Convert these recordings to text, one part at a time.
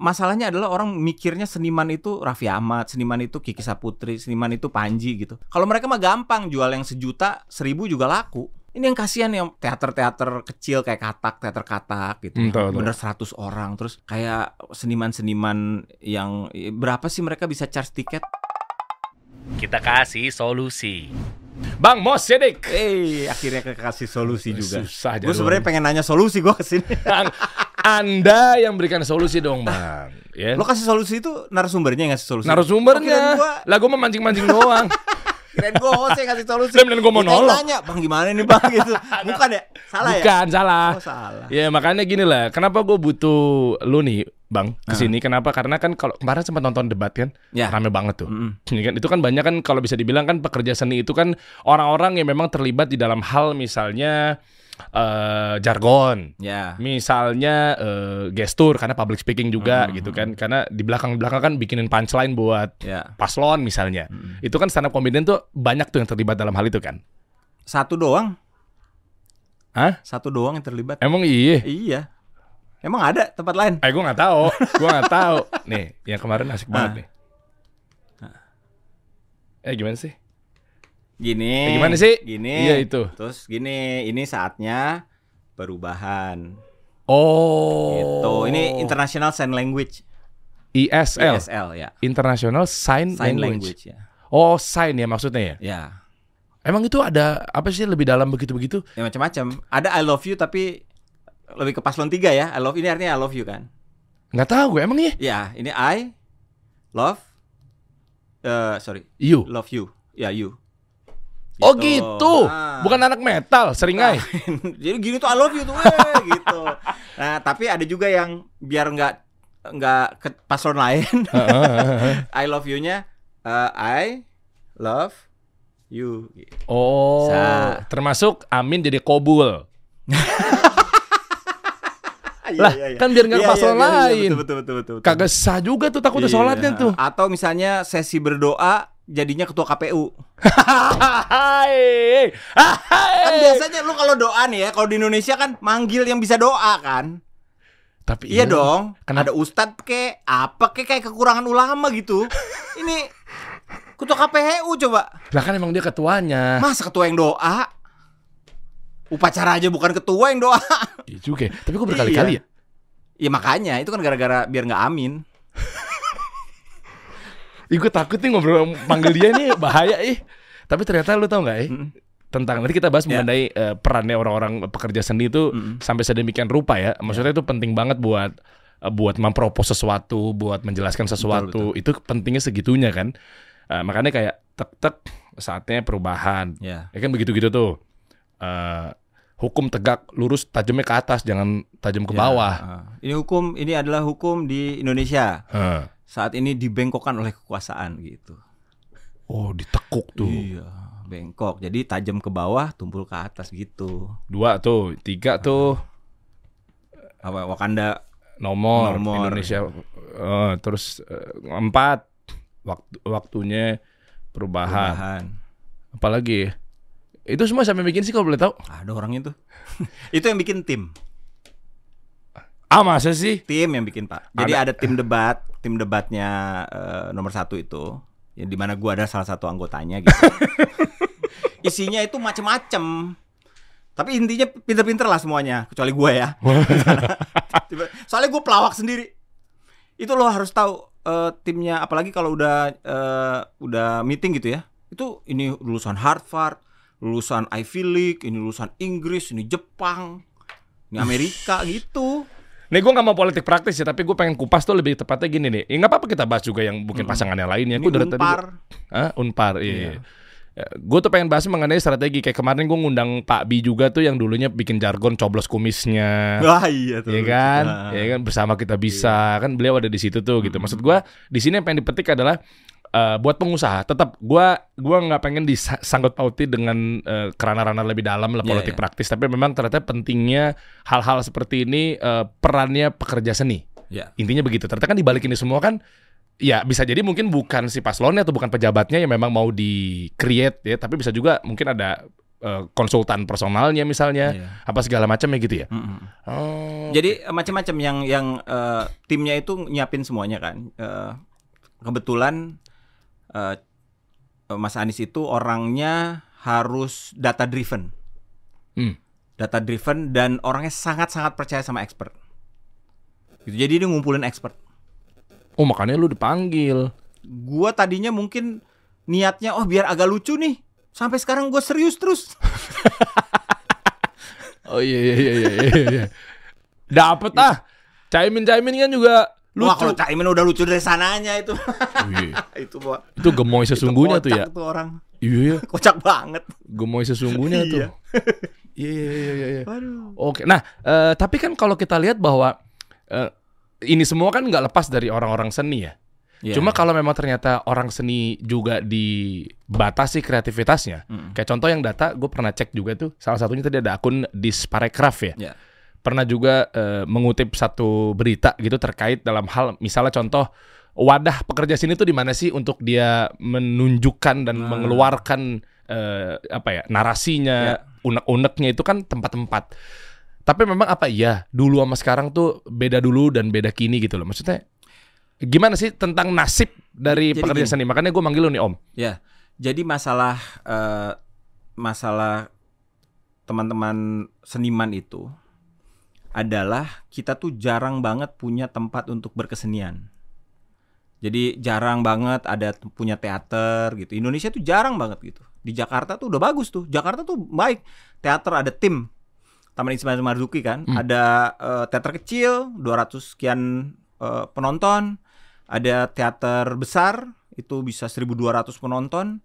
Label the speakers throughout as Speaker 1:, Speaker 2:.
Speaker 1: masalahnya adalah orang mikirnya seniman itu Raffi Ahmad, seniman itu Kiki Saputri, seniman itu Panji gitu. Kalau mereka mah gampang jual yang sejuta, seribu juga laku. Ini yang kasihan yang teater-teater kecil kayak katak, teater katak gitu.
Speaker 2: Hmm,
Speaker 1: ya. Bener 100 orang. Terus kayak seniman-seniman yang berapa sih mereka bisa charge tiket?
Speaker 2: Kita kasih solusi. Bang Mos Sidik.
Speaker 1: Eh, akhirnya kasih solusi juga.
Speaker 2: Susah
Speaker 1: Gue sebenarnya pengen nanya solusi gue ke sini.
Speaker 2: An- Anda yang berikan solusi dong, Bang. Ya.
Speaker 1: Lo kasih solusi itu narasumbernya yang ngasih solusi. Oh,
Speaker 2: Narasumbernya.
Speaker 1: gua,
Speaker 2: Lah gue mah mancing-mancing doang.
Speaker 1: kirain gua host yang ngasih solusi.
Speaker 2: Beneran gua mau nolong.
Speaker 1: Nanya, bang gimana nih bang gitu. Bukan ya? Salah ya?
Speaker 2: Bukan, salah.
Speaker 1: Oh salah.
Speaker 2: Ya makanya gini lah, kenapa gue butuh lu nih, Bang, ke sini? Kenapa? Karena kan kalau kemarin sempat nonton debat kan,
Speaker 1: Ya.
Speaker 2: rame banget tuh. Ini kan itu kan banyak kan kalau bisa dibilang kan pekerja seni itu kan orang-orang yang memang terlibat di dalam hal misalnya eh, jargon,
Speaker 1: Ya.
Speaker 2: misalnya eh, gestur karena public speaking juga
Speaker 1: Hmm.
Speaker 2: gitu kan, karena di belakang-belakang kan bikinin punchline buat
Speaker 1: Ya.
Speaker 2: paslon misalnya.
Speaker 1: Mm.
Speaker 2: Itu kan stand up comedian tuh banyak tuh yang terlibat dalam hal itu kan.
Speaker 1: Satu doang.
Speaker 2: Hah?
Speaker 1: Satu doang yang terlibat.
Speaker 2: Emang iya?
Speaker 1: Iya. Emang ada tempat lain?
Speaker 2: Eh gue nggak tahu, gue nggak tahu. Nih, yang kemarin asik
Speaker 1: Ah.
Speaker 2: banget nih. Eh gimana sih?
Speaker 1: Gini.
Speaker 2: Eh, gimana sih?
Speaker 1: Gini.
Speaker 2: Iya itu.
Speaker 1: Terus gini, ini saatnya perubahan.
Speaker 2: Oh.
Speaker 1: Gitu. Ini International Sign Language.
Speaker 2: ISL,
Speaker 1: ISL ya.
Speaker 2: International Sign,
Speaker 1: Sign
Speaker 2: Language.
Speaker 1: Language, ya.
Speaker 2: Oh, sign ya maksudnya ya.
Speaker 1: Ya.
Speaker 2: Emang itu ada apa sih lebih dalam begitu-begitu?
Speaker 1: Ya macam-macam. Ada I love you tapi lebih ke paslon 3 ya. I love ini artinya I love you kan.
Speaker 2: Nggak tahu gue emang iya.
Speaker 1: Ya, ini I love eh sorry,
Speaker 2: You.
Speaker 1: love you. Ya, you.
Speaker 2: Oh gitu.
Speaker 1: Nah.
Speaker 2: Bukan anak metal, seringai.
Speaker 1: Jadi gini tuh I love you tuh eh, gitu. Nah, tapi ada juga yang biar nggak nggak ke paslon lain. I love you-nya eh, I love you.
Speaker 2: oh,
Speaker 1: Sa.
Speaker 2: termasuk Amin jadi kobul.
Speaker 1: Iya,
Speaker 2: Lah, kan biar nggak ke paslon lain.
Speaker 1: Betul, betul, betul, betul, betul.
Speaker 2: Kagak sah juga tuh takutnya
Speaker 1: Iya.
Speaker 2: sholatnya tuh.
Speaker 1: Atau misalnya sesi berdoa jadinya ketua KPU. Kan biasanya lu kalau doa nih ya, kalau di Indonesia kan manggil yang bisa doa kan.
Speaker 2: Tapi
Speaker 1: Iya dong.
Speaker 2: Kenapa?
Speaker 1: Ada ustadz ke apa ke kayak kekurangan ulama gitu. Ini ketua KPU coba.
Speaker 2: Lah kan emang dia ketuanya.
Speaker 1: Masa ketua yang doa? Upacara aja bukan ketua yang doa.
Speaker 2: Iya juga. ya. Tapi kok berkali-kali ya?
Speaker 1: Ya makanya itu kan gara-gara biar nggak amin.
Speaker 2: Ih gue takut nih ngobrol panggil dia nih bahaya ih. Tapi ternyata lu tau nggak eh?
Speaker 1: Mm.
Speaker 2: Tentang nanti kita bahas
Speaker 1: Ya.
Speaker 2: mengenai eh, perannya orang-orang pekerja seni itu
Speaker 1: Mm.
Speaker 2: sampai sedemikian rupa ya. Maksudnya itu penting banget buat eh, buat mempropos sesuatu, buat menjelaskan sesuatu. Itu pentingnya segitunya kan. Eh, makanya kayak tek-tek saatnya perubahan.
Speaker 1: Ya.
Speaker 2: Ya kan begitu-gitu tuh. Eh, hukum tegak lurus tajamnya ke atas, jangan tajam ke
Speaker 1: Ya,
Speaker 2: bawah.
Speaker 1: ah. Ini hukum, ini adalah hukum di Indonesia.
Speaker 2: Heh.
Speaker 1: Saat ini dibengkokkan oleh kekuasaan gitu.
Speaker 2: Oh, ditekuk tuh.
Speaker 1: Iya, bengkok. Jadi tajam ke bawah, tumpul ke atas gitu.
Speaker 2: Dua tuh, tiga tuh
Speaker 1: Apa Wakanda
Speaker 2: nomor,
Speaker 1: Nomor.
Speaker 2: Indonesia. Eh, terus eh, empat waktu waktunya perubahan.
Speaker 1: perubahan.
Speaker 2: Apalagi? Itu semua yang bikin sih kalau boleh tahu?
Speaker 1: Ada orangnya tuh. itu yang bikin tim.
Speaker 2: Ah masa sih?
Speaker 1: Tim yang bikin Pak. Jadi
Speaker 2: Ada-
Speaker 1: ada, tim debat, tim debatnya eh, nomor satu itu, ya di mana gua ada salah satu anggotanya gitu. Isinya itu macem-macem. Tapi intinya pinter-pinter lah semuanya, kecuali gua ya. Soalnya gue pelawak sendiri. Itu lo harus tahu eh, timnya, apalagi kalau udah eh, udah meeting gitu ya. Itu ini lulusan Harvard, lulusan Ivy League, ini lulusan Inggris, ini Jepang, ini Amerika gitu.
Speaker 2: Nih gue gak mau politik praktis ya, tapi gue pengen kupas tuh lebih tepatnya gini nih. Ya nggak apa-apa kita bahas juga yang mungkin pasangan yang lainnya. Gue dari tadi.
Speaker 1: Unpar.
Speaker 2: Ah, Unpar, iya.
Speaker 1: Iya.
Speaker 2: Gue tuh pengen bahas mengenai strategi. Kayak kemarin gue ngundang Pak Bi juga tuh yang dulunya bikin jargon coblos kumisnya.
Speaker 1: Wah iya tuh.
Speaker 2: Iya kan,
Speaker 1: Nah.
Speaker 2: ya kan bersama kita bisa kan beliau ada di situ tuh gitu. Maksud gua di sini yang pengen dipetik adalah eh, buat pengusaha tetap gua gua nggak pengen disangkut pauti dengan eh, kerana-rana lebih dalam lah
Speaker 1: Iya,
Speaker 2: politik
Speaker 1: iya.
Speaker 2: praktis, tapi memang ternyata pentingnya hal-hal seperti ini eh, perannya pekerja seni.
Speaker 1: Ya.
Speaker 2: Intinya begitu. Ternyata kan dibalik ini semua kan ya bisa jadi mungkin bukan si paslonnya atau bukan pejabatnya yang memang mau di create ya, tapi bisa juga mungkin ada eh, konsultan personalnya misalnya,
Speaker 1: Iya.
Speaker 2: apa segala macam ya gitu ya.
Speaker 1: Mm-mm.
Speaker 2: Oh.
Speaker 1: Jadi eh, macam-macam yang yang eh, timnya itu nyiapin semuanya kan. Eh, kebetulan eh, Mas Anies itu orangnya harus data driven.
Speaker 2: Hmm.
Speaker 1: Data driven dan orangnya sangat-sangat percaya sama expert. Gitu. Jadi dia ngumpulin expert.
Speaker 2: Oh makanya lu dipanggil.
Speaker 1: Gua tadinya mungkin niatnya oh biar agak lucu nih. Sampai sekarang gue serius terus.
Speaker 2: Oh iya iya iya iya iya. iya. Dapet ah. Caimin Caimin kan juga
Speaker 1: Wah
Speaker 2: lucu.
Speaker 1: kalau Caimin udah lucu dari sananya itu.
Speaker 2: Iya.
Speaker 1: itu Pak.
Speaker 2: Itu gemoy sesungguhnya tuh ya.
Speaker 1: Tuh orang.
Speaker 2: Iya iya.
Speaker 1: Kocak banget.
Speaker 2: Gemoy sesungguhnya tuh.
Speaker 1: Iya.
Speaker 2: Iya iya iya iya. iya.
Speaker 1: Waduh.
Speaker 2: Oke, nah eh, tapi kan kalau kita lihat bahwa eh, ini semua kan nggak lepas dari orang-orang seni ya.
Speaker 1: Iya.
Speaker 2: Cuma kalau memang ternyata orang seni juga dibatasi kreativitasnya,
Speaker 1: Mm.
Speaker 2: kayak contoh yang data, gue pernah cek juga tuh, salah satunya tadi ada akun Disparekraf ya.
Speaker 1: Iya.
Speaker 2: Pernah juga eh, mengutip satu berita gitu terkait dalam hal, misalnya contoh wadah pekerja sini tuh di mana sih untuk dia menunjukkan dan
Speaker 1: Nah.
Speaker 2: mengeluarkan eh, apa ya narasinya,
Speaker 1: Ya.
Speaker 2: unek-uneknya itu kan tempat-tempat. Tapi memang apa iya dulu sama sekarang tuh beda dulu dan beda kini gitu loh. Maksudnya gimana sih tentang nasib dari
Speaker 1: Jadi
Speaker 2: pekerja
Speaker 1: gini.
Speaker 2: seni? Makanya gue manggil lu nih Om.
Speaker 1: Ya, jadi masalah eh, masalah teman-teman seniman itu adalah kita tuh jarang banget punya tempat untuk berkesenian. Jadi jarang banget ada punya teater gitu. Indonesia tuh jarang banget gitu. Di Jakarta tuh udah bagus tuh. Jakarta tuh baik. Teater ada tim. Taman Ismail Marzuki kan,
Speaker 2: Hmm.
Speaker 1: ada eh, teater kecil 200 sekian eh, penonton, ada teater besar itu bisa 1200 penonton.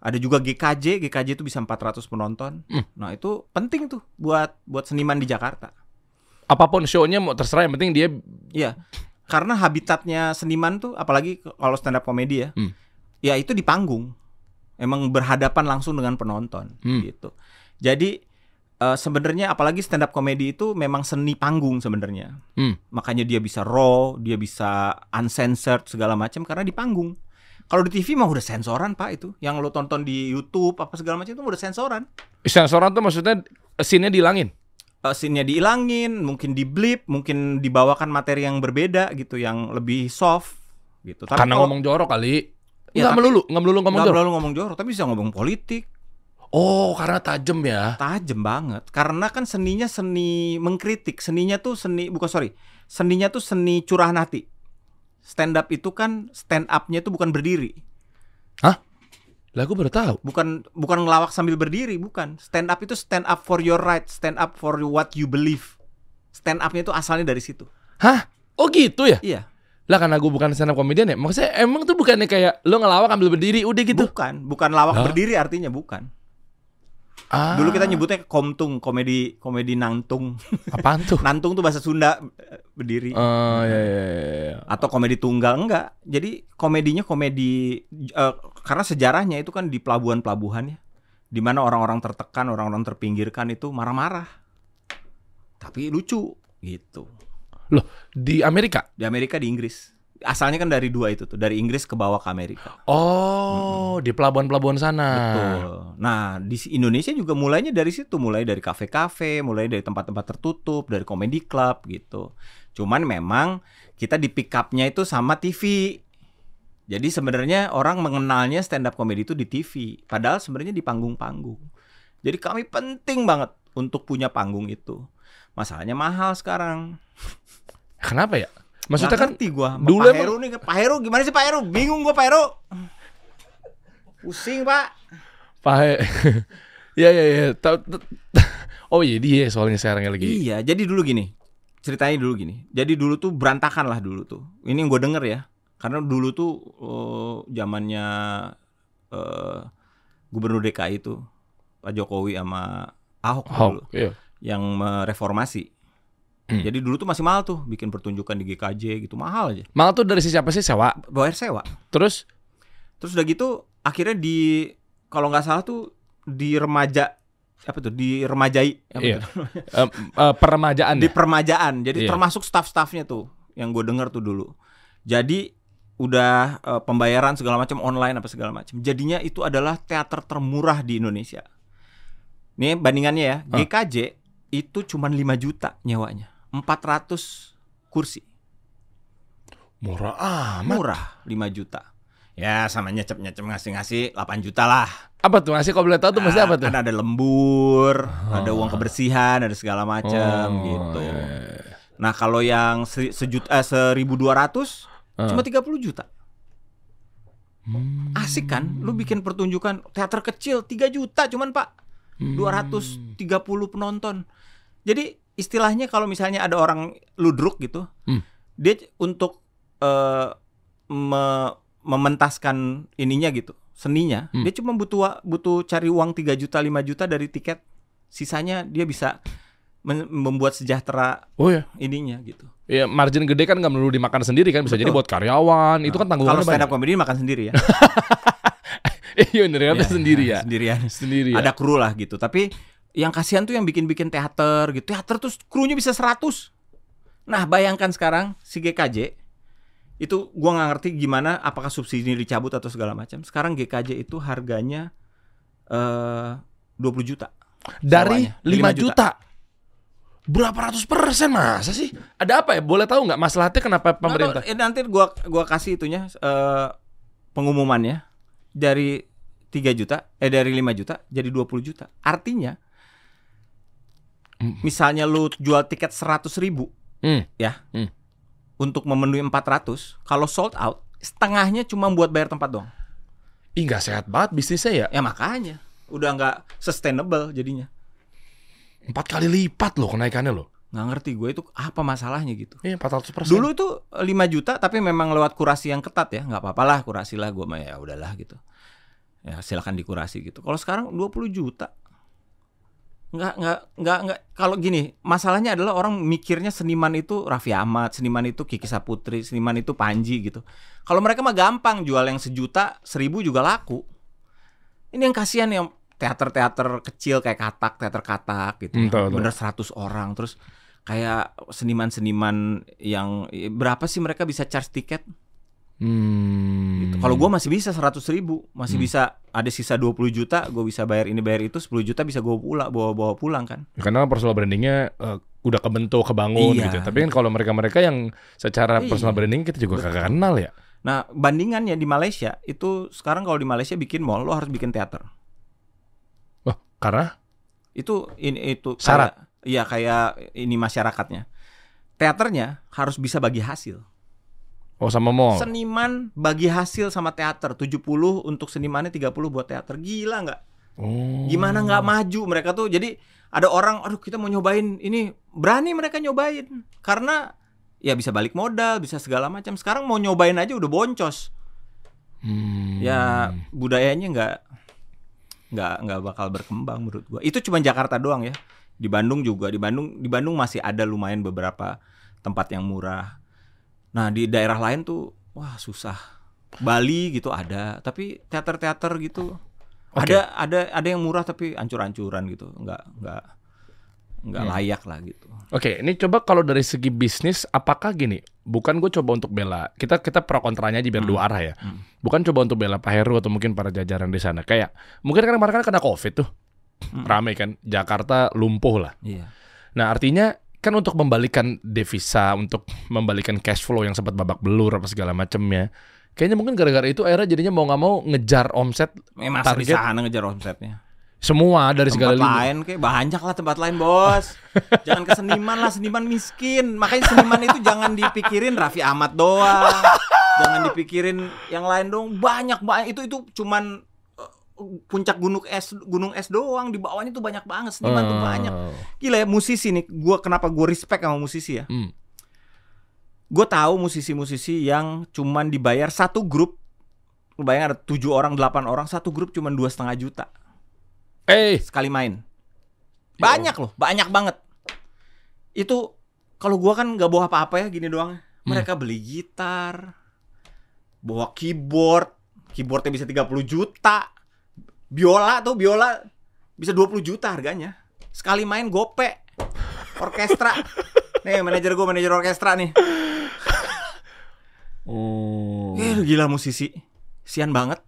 Speaker 1: Ada juga GKJ, GKJ itu bisa 400 penonton.
Speaker 2: Hmm.
Speaker 1: Nah, itu penting tuh buat buat seniman di Jakarta.
Speaker 2: Apa pun show-nya mau terserah yang penting dia
Speaker 1: Iya. Karena habitatnya seniman tuh apalagi kalau stand up komedi ya.
Speaker 2: Hmm.
Speaker 1: Ya itu di panggung. Emang berhadapan langsung dengan penonton
Speaker 2: Hmm.
Speaker 1: gitu. Jadi eh, sebenarnya apalagi stand up komedi itu memang seni panggung sebenarnya.
Speaker 2: Hmm.
Speaker 1: Makanya dia bisa raw, dia bisa uncensored segala macam karena di panggung. Kalau di TV mah udah sensoran Pak itu. Yang lo tonton di YouTube apa segala macam itu udah sensoran.
Speaker 2: sensoran tuh maksudnya scene-nya dihilangin.
Speaker 1: Uh, scene-nya dihilangin, mungkin di blip, mungkin dibawakan materi yang berbeda gitu, yang lebih soft gitu. Tapi
Speaker 2: Karena
Speaker 1: kalau-
Speaker 2: ngomong jorok kali.
Speaker 1: Ya,
Speaker 2: Enggak
Speaker 1: tapi-
Speaker 2: melulu, enggak melulu ngomong
Speaker 1: nggak
Speaker 2: jorok.
Speaker 1: selalu ngomong jorok, tapi bisa ngomong politik,
Speaker 2: Oh, karena tajem ya.
Speaker 1: tajem banget. Karena kan seninya seni mengkritik, seninya tuh seni bukan sorry, seninya tuh seni curahan hati. Stand up itu kan stand up-nya itu bukan berdiri,
Speaker 2: Lah gue baru tahu.
Speaker 1: bukan bukan ngelawak sambil berdiri, bukan. Stand up itu stand up for your right, stand up for what you believe. Stand up-nya itu asalnya dari situ.
Speaker 2: Hah? Oh gitu ya?
Speaker 1: Iya.
Speaker 2: Lah karena gue bukan stand up comedian ya. Maksudnya emang tuh bukannya kayak lo ngelawak ambil berdiri udah gitu.
Speaker 1: Bukan, bukan lawak
Speaker 2: Hah?
Speaker 1: berdiri artinya bukan.
Speaker 2: Ah,
Speaker 1: Dulu kita nyebutnya komtung, komedi komedi nantung.
Speaker 2: apaan tuh?
Speaker 1: nantung tuh bahasa Sunda berdiri.
Speaker 2: Oh iya iya iya, iya.
Speaker 1: Atau komedi tunggal enggak. Jadi komedinya komedi eh, karena sejarahnya itu kan di pelabuhan-pelabuhan ya. Di mana orang-orang tertekan, orang-orang terpinggirkan itu marah-marah. Tapi lucu gitu.
Speaker 2: Loh, di Amerika?
Speaker 1: Di Amerika di Inggris. Asalnya kan dari dua itu tuh, dari Inggris ke bawah ke Amerika.
Speaker 2: Oh, di pelabuhan-pelabuhan sana.
Speaker 1: Betul. Nah, di Indonesia juga mulainya dari situ, mulai dari kafe-kafe, mulai dari tempat-tempat tertutup, dari comedy club gitu. Cuman memang kita di pick up-nya itu sama TV. Jadi sebenarnya orang mengenalnya stand up comedy itu di TV, padahal sebenarnya di panggung-panggung. Jadi kami penting banget untuk punya panggung itu. Masalahnya mahal sekarang.
Speaker 2: Kenapa ya? Maksudnya
Speaker 1: Nggak
Speaker 2: kan
Speaker 1: ngerti gua.
Speaker 2: dulu
Speaker 1: Pak Heru nih, Pak Heru gimana sih Pak Heru? Bingung gua Pak Heru. Pusing, Pak.
Speaker 2: Pahe. ya ya ya. T- Oh iya dia soalnya sekarang lagi.
Speaker 1: Iya, jadi dulu gini. Ceritanya dulu gini. Jadi dulu tuh berantakan lah dulu tuh. Ini yang gue denger ya. Karena dulu tuh eh, zamannya eh, gubernur DKI itu Pak Jokowi sama Ahok tuh dulu
Speaker 2: iya.
Speaker 1: yang mereformasi.
Speaker 2: Hmm.
Speaker 1: Jadi dulu tuh masih mahal tuh bikin pertunjukan di GKJ gitu mahal aja.
Speaker 2: Mal tuh dari si siapa sih sewa?
Speaker 1: Bayar sewa.
Speaker 2: Terus
Speaker 1: Terus udah gitu akhirnya di kalau nggak salah tuh di remaja apa tuh di remajai apa
Speaker 2: Iya.
Speaker 1: tuh?
Speaker 2: eh, eh, peremajaan
Speaker 1: di
Speaker 2: ya?
Speaker 1: permajaan. Jadi
Speaker 2: Iya.
Speaker 1: termasuk staff-staffnya tuh yang gue denger tuh dulu. Jadi udah eh, pembayaran segala macam online apa segala macam. Jadinya itu adalah teater termurah di Indonesia. Nih bandingannya ya,
Speaker 2: Ah.
Speaker 1: GKJ itu cuma 5 juta nyewanya. 400 kursi.
Speaker 2: Murah amat.
Speaker 1: Murah 5 juta. Ya sama nyecep-nyecep ngasih-ngasih 8 juta lah.
Speaker 2: Apa tuh ngasih kalau boleh tahu tuh maksudnya apa tuh?
Speaker 1: Kan ada lembur, ada uang kebersihan, ada segala macam
Speaker 2: Oh,
Speaker 1: gitu.
Speaker 2: iya.
Speaker 1: Nah, kalau yang se- sejuta eh, 1200
Speaker 2: Ah.
Speaker 1: cuma 30 juta.
Speaker 2: Hmm.
Speaker 1: Asik kan? Lu bikin pertunjukan teater kecil 3 juta cuman, Pak.
Speaker 2: Hmm.
Speaker 1: 230 penonton. Jadi istilahnya kalau misalnya ada orang ludruk gitu,
Speaker 2: Hmm.
Speaker 1: dia untuk eh, me- mementaskan ininya gitu, seninya,
Speaker 2: Hmm.
Speaker 1: dia cuma butuh butuh cari uang 3 juta 5 juta dari tiket. Sisanya dia bisa membuat sejahtera
Speaker 2: Oh ya,
Speaker 1: ininya gitu.
Speaker 2: ya margin gede kan nggak melulu dimakan sendiri kan bisa jadi
Speaker 1: Betul.
Speaker 2: buat karyawan. Itu kan
Speaker 1: Kalau
Speaker 2: tanggungannya
Speaker 1: stand up comedy makan sendiri ya.
Speaker 2: Iya
Speaker 1: Iya,
Speaker 2: sendiri ya.
Speaker 1: Sendirian.
Speaker 2: Sendiri ya.
Speaker 1: Ada kru lah gitu. Tapi yang kasihan tuh yang bikin-bikin teater gitu. Teater tuh krunya bisa 100. Nah, bayangkan sekarang si GKJ itu gua nggak ngerti gimana apakah subsidi dicabut atau segala macam. Sekarang GKJ itu harganya eh 20 juta.
Speaker 2: dari
Speaker 1: sewanya.
Speaker 2: 5
Speaker 1: 5
Speaker 2: juta.
Speaker 1: juta.
Speaker 2: Berapa ratus persen masa sih? Ada apa ya? Boleh tahu nggak masalahnya kenapa pemerintah?
Speaker 1: Eh, nanti gua gua kasih itunya eh pengumumannya dari 3 juta eh dari 5 juta jadi 20 juta. Artinya Misalnya lu jual tiket 100 ribu
Speaker 2: Hmm.
Speaker 1: ya
Speaker 2: Hmm.
Speaker 1: untuk memenuhi 400 kalau sold out setengahnya cuma buat bayar tempat dong
Speaker 2: Ih nggak sehat banget bisnisnya ya.
Speaker 1: ya makanya udah nggak sustainable jadinya
Speaker 2: Empat kali lipat loh kenaikannya loh.
Speaker 1: nggak ngerti gue itu apa masalahnya gitu
Speaker 2: Iya 400 persen.
Speaker 1: dulu itu 5 juta tapi memang lewat kurasi yang ketat ya nggak apa-apa lah kurasi lah gue mah ya udahlah gitu ya silakan dikurasi gitu kalau sekarang 20 juta nggak nggak nggak nggak. Kalau gini masalahnya adalah orang mikirnya seniman itu Raffi Ahmad seniman itu Kiki Saputri seniman itu Panji gitu. Kalau mereka mah gampang jual yang sejuta seribu juga laku. Ini yang kasihan yang teater-teater kecil kayak katak teater katak gitu
Speaker 2: Hmm, tahu, tahu.
Speaker 1: bener 100 orang. Terus kayak seniman-seniman yang berapa sih mereka bisa charge tiket
Speaker 2: Hmm.
Speaker 1: gitu. Kalau gua masih bisa 100 ribu, masih
Speaker 2: Hmm.
Speaker 1: bisa ada sisa 20 juta, gue bisa bayar ini bayar itu 10 juta bisa gue pulang bawa bawa pulang kan.
Speaker 2: Karena personal brandingnya eh, udah kebentuk, kebangun
Speaker 1: Iya.
Speaker 2: gitu. Tapi kan kalau mereka-mereka yang secara
Speaker 1: Iya.
Speaker 2: personal branding kita juga
Speaker 1: Betul.
Speaker 2: kagak kenal ya.
Speaker 1: Nah bandingannya di Malaysia itu sekarang kalau di Malaysia bikin mall lo harus bikin teater.
Speaker 2: Wah, karena
Speaker 1: Itu ini itu
Speaker 2: Syarat?
Speaker 1: Iya kayak ini masyarakatnya. Teaternya harus bisa bagi hasil.
Speaker 2: Oh sama mall.
Speaker 1: Seniman bagi hasil sama teater 70 untuk senimannya 30 buat teater. Gila nggak?
Speaker 2: Oh.
Speaker 1: Gimana nggak maju mereka tuh. Jadi ada orang, aduh kita mau nyobain ini. Berani mereka nyobain. Karena ya bisa balik modal, bisa segala macam. Sekarang mau nyobain aja udah boncos.
Speaker 2: Hmm.
Speaker 1: Ya budayanya nggak nggak nggak bakal berkembang menurut gua. Itu cuma Jakarta doang ya. Di Bandung juga. Di Bandung di Bandung masih ada lumayan beberapa tempat yang murah. Nah di daerah lain tuh wah susah. Bali gitu ada, tapi teater-teater gitu
Speaker 2: Oke.
Speaker 1: ada ada ada yang murah tapi ancur-ancuran gitu, nggak nggak nggak
Speaker 2: Hmm.
Speaker 1: layak lah gitu.
Speaker 2: Oke, ini coba kalau dari segi bisnis, apakah gini? Bukan gue coba untuk bela, kita kita pro kontranya aja biar
Speaker 1: Hmm.
Speaker 2: dua arah ya.
Speaker 1: Hmm.
Speaker 2: Bukan coba untuk bela Pak Heru atau mungkin para jajaran di sana. Kayak mungkin kan kemarin kan kena COVID tuh,
Speaker 1: Hmm.
Speaker 2: rame kan, Jakarta lumpuh lah.
Speaker 1: Iya.
Speaker 2: Nah artinya kan untuk membalikan devisa, untuk membalikan cash flow yang sempat babak belur apa segala macamnya, kayaknya mungkin gara-gara itu akhirnya jadinya mau nggak mau ngejar omset
Speaker 1: Eh, masa di
Speaker 2: Target-
Speaker 1: sana ngejar omsetnya.
Speaker 2: semua dari segala
Speaker 1: Tempat
Speaker 2: lini.
Speaker 1: lain kayak banyak lah tempat lain bos. jangan ke seniman lah seniman miskin. Makanya seniman itu jangan dipikirin Raffi Ahmad doang. jangan dipikirin yang lain dong. Banyak banyak itu itu cuman puncak gunung es gunung es doang di bawahnya tuh banyak banget seniman tuh
Speaker 2: Oh.
Speaker 1: banyak. Gila ya musisi nih. Gua kenapa gue respect sama musisi ya?
Speaker 2: Hmm.
Speaker 1: Gue tahu musisi-musisi yang cuman dibayar satu grup. Lu bayangin ada tujuh orang, delapan orang, satu grup cuman dua setengah juta
Speaker 2: Eh,
Speaker 1: sekali main.
Speaker 2: Ya
Speaker 1: Banyak loh, banyak banget. Itu kalau gua kan nggak bawa apa-apa ya gini doang.
Speaker 2: Hmm.
Speaker 1: Mereka beli gitar, bawa keyboard, keyboardnya bisa 30 juta. Biola tuh biola bisa 20 juta harganya. Sekali main gope. Orkestra. Nih manajer gua manajer orkestra nih.
Speaker 2: oh.
Speaker 1: Eh, gila musisi. Sian banget.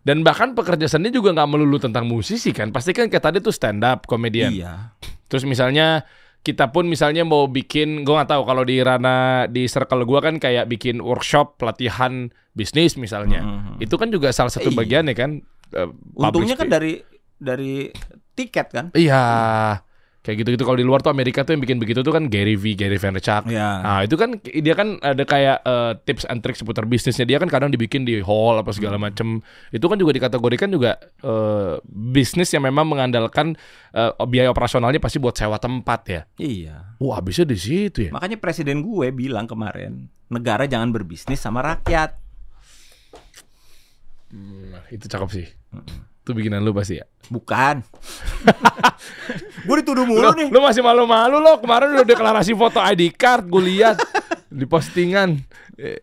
Speaker 2: Dan bahkan pekerja seni juga nggak melulu tentang musisi kan. Pasti kan kayak tadi tuh stand up komedian.
Speaker 1: Iya.
Speaker 2: Terus misalnya kita pun misalnya mau bikin, gue nggak tahu kalau di Rana di circle gue kan kayak bikin workshop pelatihan bisnis misalnya.
Speaker 1: Mhm.
Speaker 2: Itu kan juga salah satu
Speaker 1: Iya.
Speaker 2: bagian ya kan. Eh,
Speaker 1: Untungnya kan dari dari tiket kan.
Speaker 2: Iya. Kayak gitu-gitu kalau di luar tuh Amerika tuh yang bikin begitu tuh kan Gary V, Gary Vaynerchuk.
Speaker 1: Iya.
Speaker 2: Nah, itu kan dia kan ada kayak eh, tips and tricks seputar bisnisnya. Dia kan kadang dibikin di hall apa segala macem. Itu kan juga dikategorikan juga eh, bisnis yang memang mengandalkan eh, biaya operasionalnya pasti buat sewa tempat ya.
Speaker 1: Iya.
Speaker 2: Wah, habisnya di situ ya.
Speaker 1: Makanya presiden gue bilang kemarin, negara jangan berbisnis sama rakyat.
Speaker 2: Nah, itu cakep sih. Itu bikinan lu pasti ya.
Speaker 1: Bukan. gue dituduh mulu
Speaker 2: Lu,
Speaker 1: nih.
Speaker 2: lu masih malu-malu lo kemarin udah deklarasi foto ID card gue lihat di postingan.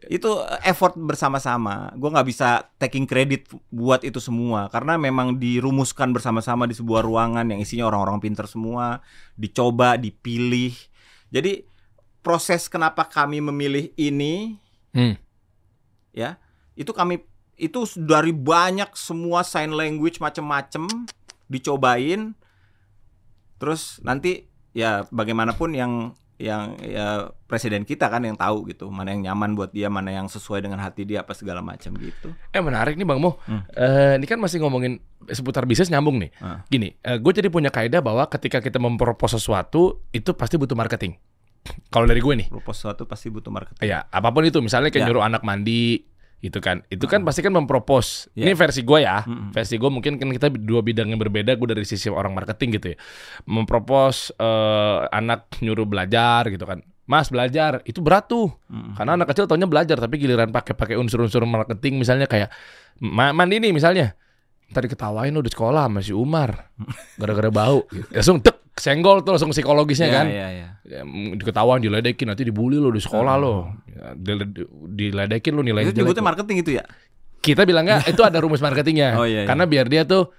Speaker 1: Itu effort bersama-sama. Gue nggak bisa taking credit buat itu semua karena memang dirumuskan bersama-sama di sebuah ruangan yang isinya orang-orang pinter semua, dicoba, dipilih. Jadi proses kenapa kami memilih ini
Speaker 2: Hmm.
Speaker 1: ya itu kami itu dari banyak semua sign language macem-macem dicobain terus nanti ya bagaimanapun yang yang ya presiden kita kan yang tahu gitu mana yang nyaman buat dia mana yang sesuai dengan hati dia apa segala macam gitu
Speaker 2: Eh menarik nih Bang Mo.
Speaker 1: Hmm.
Speaker 2: Eh, ini kan masih ngomongin seputar bisnis nyambung nih.
Speaker 1: Ah.
Speaker 2: Gini, gue jadi punya kaidah bahwa ketika kita mempropos sesuatu itu pasti butuh marketing. Kalau dari gue nih,
Speaker 1: propose sesuatu pasti butuh marketing
Speaker 2: ya apa pun itu, misalnya kayak
Speaker 1: Ya.
Speaker 2: nyuruh anak mandi, gitu kan, itu kan pasti kan mempropos.
Speaker 1: Ya.
Speaker 2: Ini versi gue ya,
Speaker 1: Mm-mm.
Speaker 2: versi gue mungkin kan kita dua bidang yang berbeda. Gue dari sisi orang marketing gitu ya, mempropos eh, anak nyuruh belajar gitu kan. Mas belajar itu berat tuh.
Speaker 1: Mm-mm.
Speaker 2: Karena anak kecil taunya belajar tapi giliran pakai pakai unsur-unsur marketing misalnya kayak ma mandi nih misalnya. Ntar diketawain lo di sekolah sama si Umar gara-gara bau. Gitu. Langsung tek senggol tuh langsung psikologisnya
Speaker 1: ya,
Speaker 2: kan.
Speaker 1: ya, ya.
Speaker 2: Ya, mm, diketawain diledekin nanti dibully lo di sekolah lo. Ya, dile- diledekin lo nilai
Speaker 1: itu nyebutnya marketing itu ya
Speaker 2: Kita bilangnya itu ada rumus marketingnya.
Speaker 1: Oh, iya, iya.
Speaker 2: Karena biar dia tuh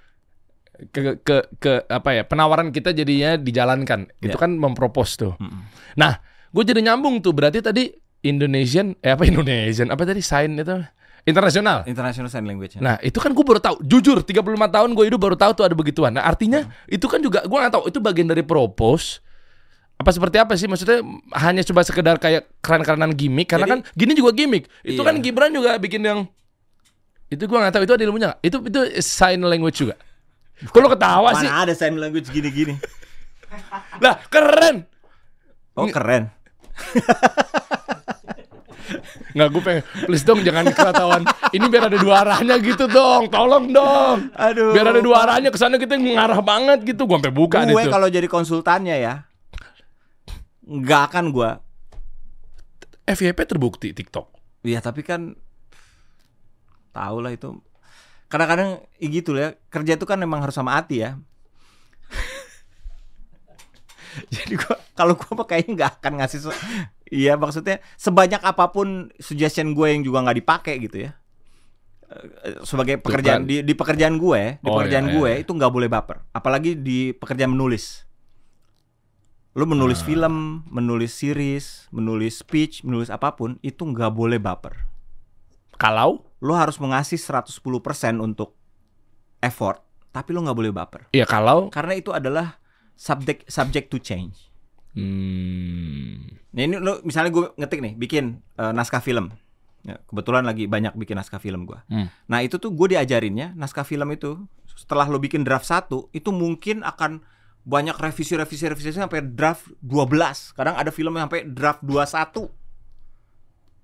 Speaker 2: ke, ke ke apa ya penawaran kita jadinya dijalankan. Itu
Speaker 1: Ya.
Speaker 2: kan mempropos tuh.
Speaker 1: Mm-mm.
Speaker 2: Nah, gue jadi nyambung tuh. Berarti tadi Indonesian, eh apa Indonesian? Apa tadi sign itu? Internasional.
Speaker 1: international sign language
Speaker 2: Nah, itu kan gue baru tahu. Jujur, 35 tahun gue hidup baru tahu tuh ada begituan. Nah, artinya itu kan juga gue nggak tahu itu bagian dari propose. Apa seperti apa sih? Maksudnya hanya coba sekedar kayak keren-kerenan gimmick karena kan
Speaker 1: Jadi-
Speaker 2: gini juga gimmick. Itu
Speaker 1: Iya.
Speaker 2: kan Gibran juga bikin yang itu gue nggak tahu itu ada ilmunya nggak? Itu itu sign language juga? Kalau ketawa sih?
Speaker 1: mana ada sign language gini-gini?
Speaker 2: Lah keren!
Speaker 1: Oh keren
Speaker 2: Nggak gue pengen Please dong jangan ketahuan Ini biar ada dua arahnya gitu dong. Tolong dong.
Speaker 1: Aduh.
Speaker 2: Biar ada dua arahnya Ke sana kita ngarah banget gitu. Gue sampai buka
Speaker 1: gue
Speaker 2: itu
Speaker 1: kalau jadi konsultannya ya nggak akan gue
Speaker 2: FYP terbukti TikTok?
Speaker 1: Iya tapi kan tahu lah itu. Kadang-kadang gitu ya. Kerja itu kan memang harus sama hati ya. Jadi gua kalau gua mah kayaknya nggak akan ngasih iya maksudnya sebanyak apa pun suggestion gue yang juga nggak dipakai gitu ya. Eh, sebagai pekerjaan di, di pekerjaan gue di
Speaker 2: Oh,
Speaker 1: pekerjaan
Speaker 2: iya,
Speaker 1: gue
Speaker 2: iya.
Speaker 1: itu nggak boleh baper. Apalagi di pekerjaan menulis. Lu menulis
Speaker 2: Ah.
Speaker 1: film menulis series menulis speech menulis apa pun itu nggak boleh baper.
Speaker 2: Kalau?
Speaker 1: Lo harus mengasih 110% untuk effort tapi lo nggak boleh baper.
Speaker 2: Ya kalau?
Speaker 1: Karena itu adalah subject subject to change
Speaker 2: hmm,
Speaker 1: Nah ini lo misalnya gue ngetik nih bikin eh, naskah film. Ya, kebetulan lagi banyak bikin naskah film gue
Speaker 2: Hmm.
Speaker 1: nah itu tuh gue diajarinnya naskah film itu setelah lo bikin draft satu itu mungkin akan banyak revisi revisi revisi sampai draft 12 kadang ada film yang sampai draft 21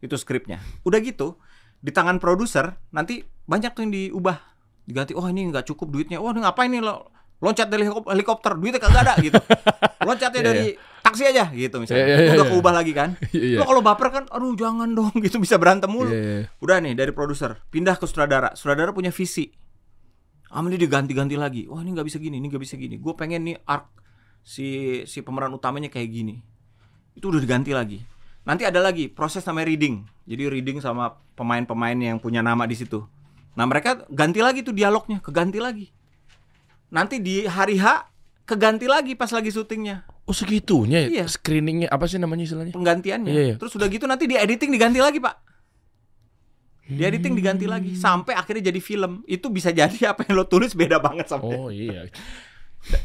Speaker 1: itu skripnya. Udah gitu di tangan produser nanti banyak tuh yang diubah. Diganti oh ini nggak cukup duitnya. Wah ini ngapain nih lo loncat dari helikop- helikopter duitnya kagak ada gitu. Loncatnya
Speaker 2: Iya,
Speaker 1: dari taksi aja gitu misalnya.
Speaker 2: Iya,
Speaker 1: Itu udah
Speaker 2: iya.
Speaker 1: keubah lagi kan?
Speaker 2: Iya.
Speaker 1: lo kalau baper kan aduh jangan dong gitu bisa berantem mulu.
Speaker 2: Iya, iya.
Speaker 1: udah nih dari produser pindah ke sutradara. Sutradara punya visi. Ah ini diganti-ganti lagi. Wah ini nggak bisa gini ini nggak bisa gini. Gue pengen nih arc si si pemeran utamanya kayak gini. Itu udah diganti lagi. Nanti ada lagi proses namanya reading. Jadi reading sama pemain-pemain yang punya nama di situ. Nah mereka ganti lagi tuh dialognya keganti lagi nanti di hari H keganti lagi pas lagi syutingnya
Speaker 2: Oh segitunya ya
Speaker 1: Iya.
Speaker 2: screeningnya apa sih namanya istilahnya?
Speaker 1: penggantiannya
Speaker 2: Iya, iya.
Speaker 1: terus udah gitu nanti di editing diganti lagi pak Di editing diganti lagi sampai akhirnya jadi film. Itu bisa jadi apa yang lo tulis beda banget sama.
Speaker 2: Oh iya.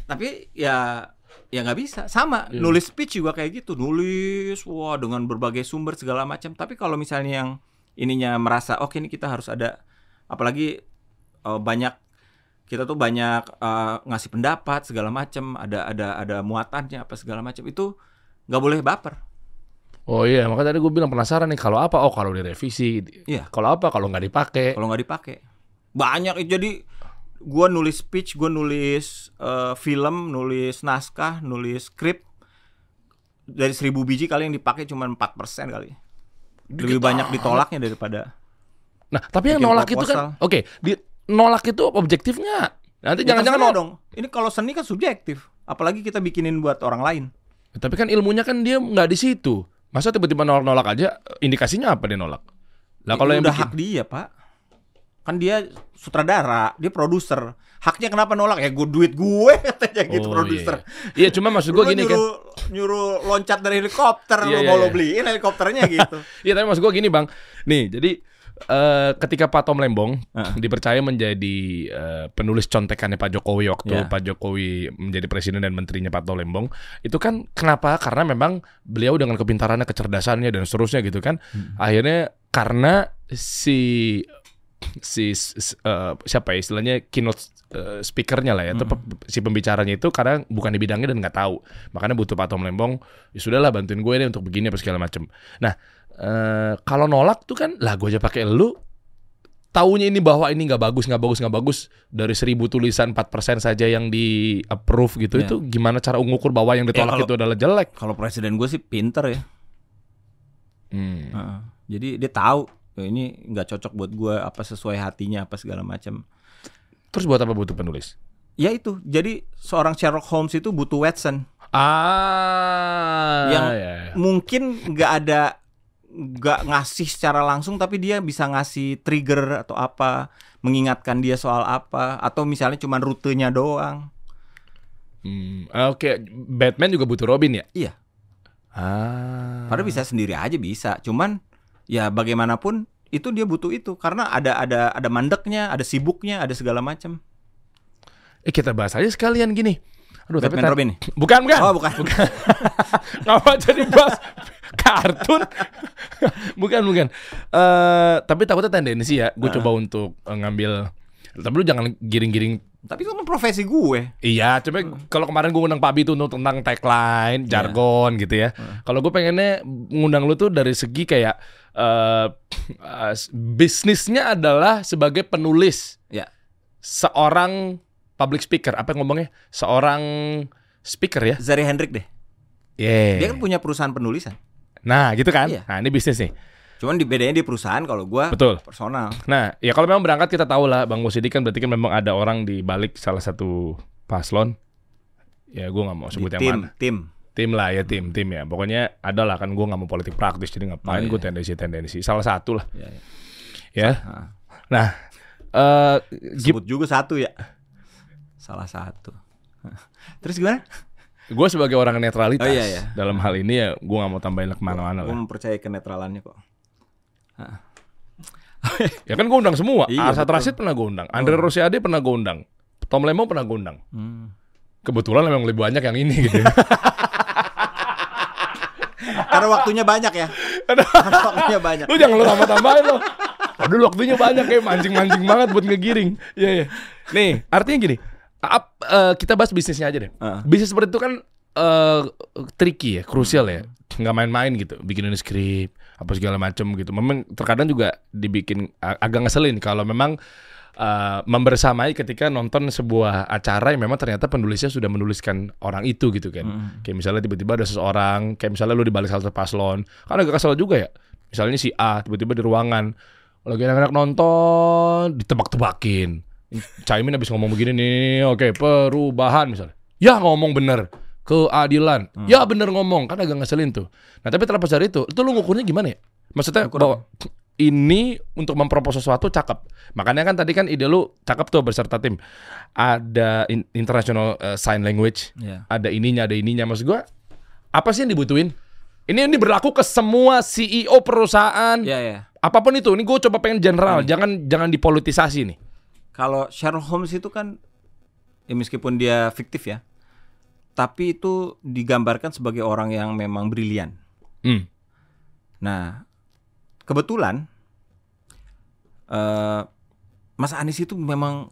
Speaker 1: Tapi ya ya nggak bisa. Sama
Speaker 2: Iya.
Speaker 1: nulis speech juga kayak gitu. Nulis wah dengan berbagai sumber segala macam. Tapi kalau misalnya yang ininya merasa oke ini kita harus ada apalagi eh, banyak kita tuh banyak eh, ngasih pendapat segala macam, ada ada ada muatannya apa segala macam itu nggak boleh baper.
Speaker 2: Oh iya, makanya tadi gue bilang penasaran nih kalau apa? Oh kalau direvisi.
Speaker 1: Iya.
Speaker 2: Kalau apa? Kalau nggak dipakai.
Speaker 1: kalau nggak dipakai banyak jadi gua nulis speech gua nulis eh, film nulis naskah nulis skrip dari seribu biji kali yang dipakai cuma 4% kali lebih banyak ditolaknya daripada
Speaker 2: Nah, tapi yang nolak itu
Speaker 1: proposal.
Speaker 2: kan, oke, di nolak itu objektif nggak? Nanti
Speaker 1: Ya,
Speaker 2: jangan-jangan
Speaker 1: terserah
Speaker 2: nol-
Speaker 1: dong ini kalau seni kan subjektif apalagi kita bikinin buat orang lain
Speaker 2: Tapi kan ilmunya kan dia nggak di situ. Masa tiba-tiba nolak-nolak aja? Indikasinya apa dia nolak? Lah kalau
Speaker 1: Itu
Speaker 2: yang
Speaker 1: udah
Speaker 2: bikin,
Speaker 1: hak dia pak kan dia sutradara dia produser haknya kenapa nolak ya gue duit gue katanya gitu
Speaker 2: Oh,
Speaker 1: produser
Speaker 2: Iya, iya cuma maksud gue gini kan.
Speaker 1: nyuruh, nyuruh loncat dari helikopter
Speaker 2: Iya,
Speaker 1: lu
Speaker 2: iya,
Speaker 1: mau lo
Speaker 2: iya.
Speaker 1: beliin helikopternya gitu
Speaker 2: Iya, tapi maksud gue gini bang. Nih, jadi eh, ketika Pak Tom Lembong
Speaker 1: Heeh.
Speaker 2: dipercaya menjadi eh, penulis contekannya Pak Jokowi waktu
Speaker 1: Iya.
Speaker 2: Pak Jokowi menjadi presiden dan menterinya Pak Tom Lembong, itu kan kenapa? Karena memang beliau dengan kepintarannya, kecerdasannya dan seterusnya gitu kan.
Speaker 1: Hmm.
Speaker 2: Akhirnya karena si si eh, siapa ya istilahnya keynote eh, speakernya lah ya,
Speaker 1: Hmm.
Speaker 2: atau pe- si pembicaranya itu karena bukan di bidangnya dan nggak tahu, makanya butuh Pak Tom Lembong. Ya sudahlah bantuin gue deh untuk begini apa segala macam. Nah eh, kalau nolak tuh kan lah gue aja pakai lu taunya ini bahwa ini nggak bagus nggak bagus nggak bagus dari seribu tulisan 4% saja yang di approve gitu
Speaker 1: Ya.
Speaker 2: itu gimana cara mengukur bahwa yang ditolak
Speaker 1: kalau-
Speaker 2: itu adalah jelek
Speaker 1: kalau presiden gue sih pinter ya
Speaker 2: Hmm.
Speaker 1: Heeh. jadi dia tahu "Oh, ini nggak cocok buat gue apa sesuai hatinya apa segala macam
Speaker 2: terus buat apa butuh penulis
Speaker 1: ya itu jadi seorang Sherlock Holmes itu butuh Watson
Speaker 2: ah
Speaker 1: Yang-
Speaker 2: ya, ya.
Speaker 1: mungkin nggak ada nggak ngasih secara langsung tapi dia bisa ngasih trigger atau apa mengingatkan dia soal apa atau misalnya cuma rutenya doang.
Speaker 2: Hmm, oke Batman juga butuh Robin ya?
Speaker 1: Iya.
Speaker 2: Ah.
Speaker 1: Padahal bisa sendiri aja bisa cuman ya bagaimanapun itu dia butuh itu karena ada ada ada mandeknya ada sibuknya ada segala macam.
Speaker 2: Eh kita bahas aja sekalian gini. Aduh tapi
Speaker 1: Batman
Speaker 2: tar-
Speaker 1: Robin.
Speaker 2: Bukan bukan.
Speaker 1: Oh bukan.
Speaker 2: Ngapa jadi bahas kartun? bukan bukan. Eh tapi takutnya tendensi ya. Gue
Speaker 1: Ah.
Speaker 2: coba untuk eh, ngambil. Tapi lu jangan giring-giring.
Speaker 1: tapi itu kan profesi gue
Speaker 2: Iya, coba kalau kemarin gue ngundang Pak Bi tuh untuk tentang tagline,
Speaker 1: Iya.
Speaker 2: jargon gitu ya. Kalau gue pengennya ngundang lu tuh dari segi kayak eh eh, bisnisnya adalah sebagai penulis,
Speaker 1: ya
Speaker 2: seorang public speaker. Apa yang ngomongnya? Seorang speaker ya.
Speaker 1: Zari Hendrik deh
Speaker 2: Yeah.
Speaker 1: dia kan punya perusahaan penulisan
Speaker 2: Nah, gitu kan?
Speaker 1: Iya.
Speaker 2: Nah, ini bisnis nih.
Speaker 1: cuman di bedanya di perusahaan kalau gue
Speaker 2: Betul.
Speaker 1: personal
Speaker 2: Nah, ya kalau memang berangkat kita tahu lah Bang Musidi kan berarti kan memang ada orang di balik salah satu paslon. Ya gue nggak mau
Speaker 1: di
Speaker 2: sebut yang
Speaker 1: tim
Speaker 2: mana.
Speaker 1: tim
Speaker 2: Tim lah ya tim tim ya. Pokoknya ada lah kan gue nggak mau politik praktis jadi ngapain
Speaker 1: Oh, iya.
Speaker 2: gue tendensi-tendensi. Salah satu lah
Speaker 1: ya, ya.
Speaker 2: ya.
Speaker 1: Ah.
Speaker 2: Nah, eh gip-
Speaker 1: sebut juga satu ya salah satu terus gimana
Speaker 2: gue sebagai orang netralitas
Speaker 1: Oh, iya, iya.
Speaker 2: dalam hal ini ya gue nggak mau tambahin ke mana-mana
Speaker 1: gue
Speaker 2: lah.
Speaker 1: mempercayai kenetralannya kok
Speaker 2: Ya kan gue undang semua.
Speaker 1: Iya,
Speaker 2: Arsat. Rashid pernah gue undang. Andre Rosiade pernah gue undang. Tom Lemo pernah gue undang.
Speaker 1: Hmm.
Speaker 2: Kebetulan memang lebih banyak yang ini gitu.
Speaker 1: karena waktunya banyak ya karena waktunya banyak
Speaker 2: lu jangan lu tambah-tambahin lo. Aduh waktunya banyak kayak mancing-mancing banget buat ngegiring. Iya iya. Nih, artinya gini. Ap- eh, kita bahas bisnisnya aja deh.
Speaker 1: Heeh.
Speaker 2: Bisnis seperti itu kan eh tricky ya, krusial ya. Nggak main-main gitu, bikinin skrip apa segala macem gitu. Memang terkadang juga dibikin agak ngeselin kalau memang eh, membersamai ketika nonton sebuah acara yang memang ternyata penulisnya sudah menuliskan orang itu gitu kan.
Speaker 1: Mm.
Speaker 2: Kayak misalnya tiba-tiba ada seseorang, kayak misalnya lu di balik salah satu paslon, kan agak kesel juga ya. Misalnya si A tiba-tiba di ruangan lagi anak-anak nonton ditebak-tebakin. Caimin habis ngomong begini nih, oke perubahan misalnya. Ya ngomong bener, keadilan.
Speaker 1: Hmm.
Speaker 2: Ya bener ngomong, kan agak ngeselin tuh. Nah tapi terlepas dari itu, itu lu ngukurnya gimana ya? Maksudnya
Speaker 1: Ngukur
Speaker 2: bahwa ini untuk mempropos sesuatu cakep. Makanya kan tadi kan ide lu cakep tuh beserta tim. Ada in- international eh, sign language,
Speaker 1: ya
Speaker 2: ada ininya, ada ininya. Maksud gua apa sih yang dibutuhin? Ini ini berlaku ke semua CEO perusahaan.
Speaker 1: ya ya
Speaker 2: apa pun itu. Ini gue coba pengen general, jangan jangan dipolitisasi nih.
Speaker 1: Kalau Sherlock Holmes itu kan ya meskipun dia fiktif ya, tapi itu digambarkan sebagai orang yang memang brilian.
Speaker 2: Hmm.
Speaker 1: Nah, kebetulan eh Mas Anies itu memang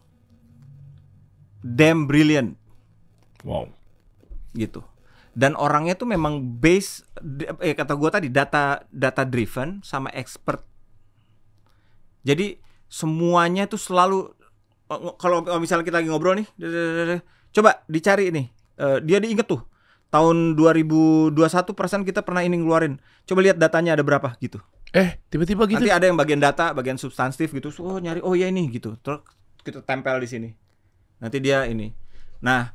Speaker 1: damn brilliant
Speaker 2: Wow.
Speaker 1: gitu. Dan orangnya tuh memang base eh kata gua tadi data data driven sama expert. Jadi semuanya tuh selalu kalau kalau misalnya kita lagi ngobrol nih, coba dicari nih. Eh, dia diinget tuh tahun 2021 persen kita pernah ini ngeluarin. Coba lihat datanya ada berapa gitu.
Speaker 2: Eh, tiba-tiba gitu.
Speaker 1: Nanti ada yang bagian data, bagian substantif gitu. Oh nyari, oh ya ini gitu. Terus kita tempel di sini. Nanti dia ini. Nah,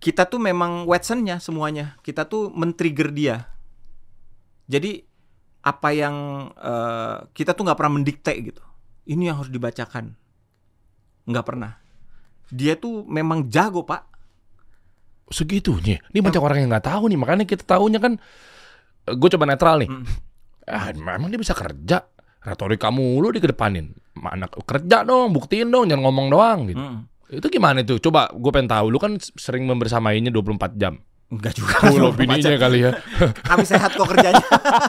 Speaker 1: kita tuh memang Watsonnya semuanya. Kita tuh men-trigger dia. Jadi apa yang eh, kita tuh nggak pernah mendikte gitu. Ini yang harus dibacakan. Nggak pernah. Dia tuh memang jago pak.
Speaker 2: Segitunya. Ini banyak orang yang nggak tahu nih. Makanya kita tahunya kan gue coba netral nih.
Speaker 1: Mm.
Speaker 2: Ah, memang dia bisa kerja. Retorika mulu dikedepanin. Mana kerja dong, buktiin dong, jangan ngomong doang gitu.
Speaker 1: Mm.
Speaker 2: Itu gimana tuh? Coba gue pengen tahu. Lu kan sering membersamainya 24 jam.
Speaker 1: Enggak juga.
Speaker 2: Lo bininya kali ya.
Speaker 1: Kami sehat kok kerjanya.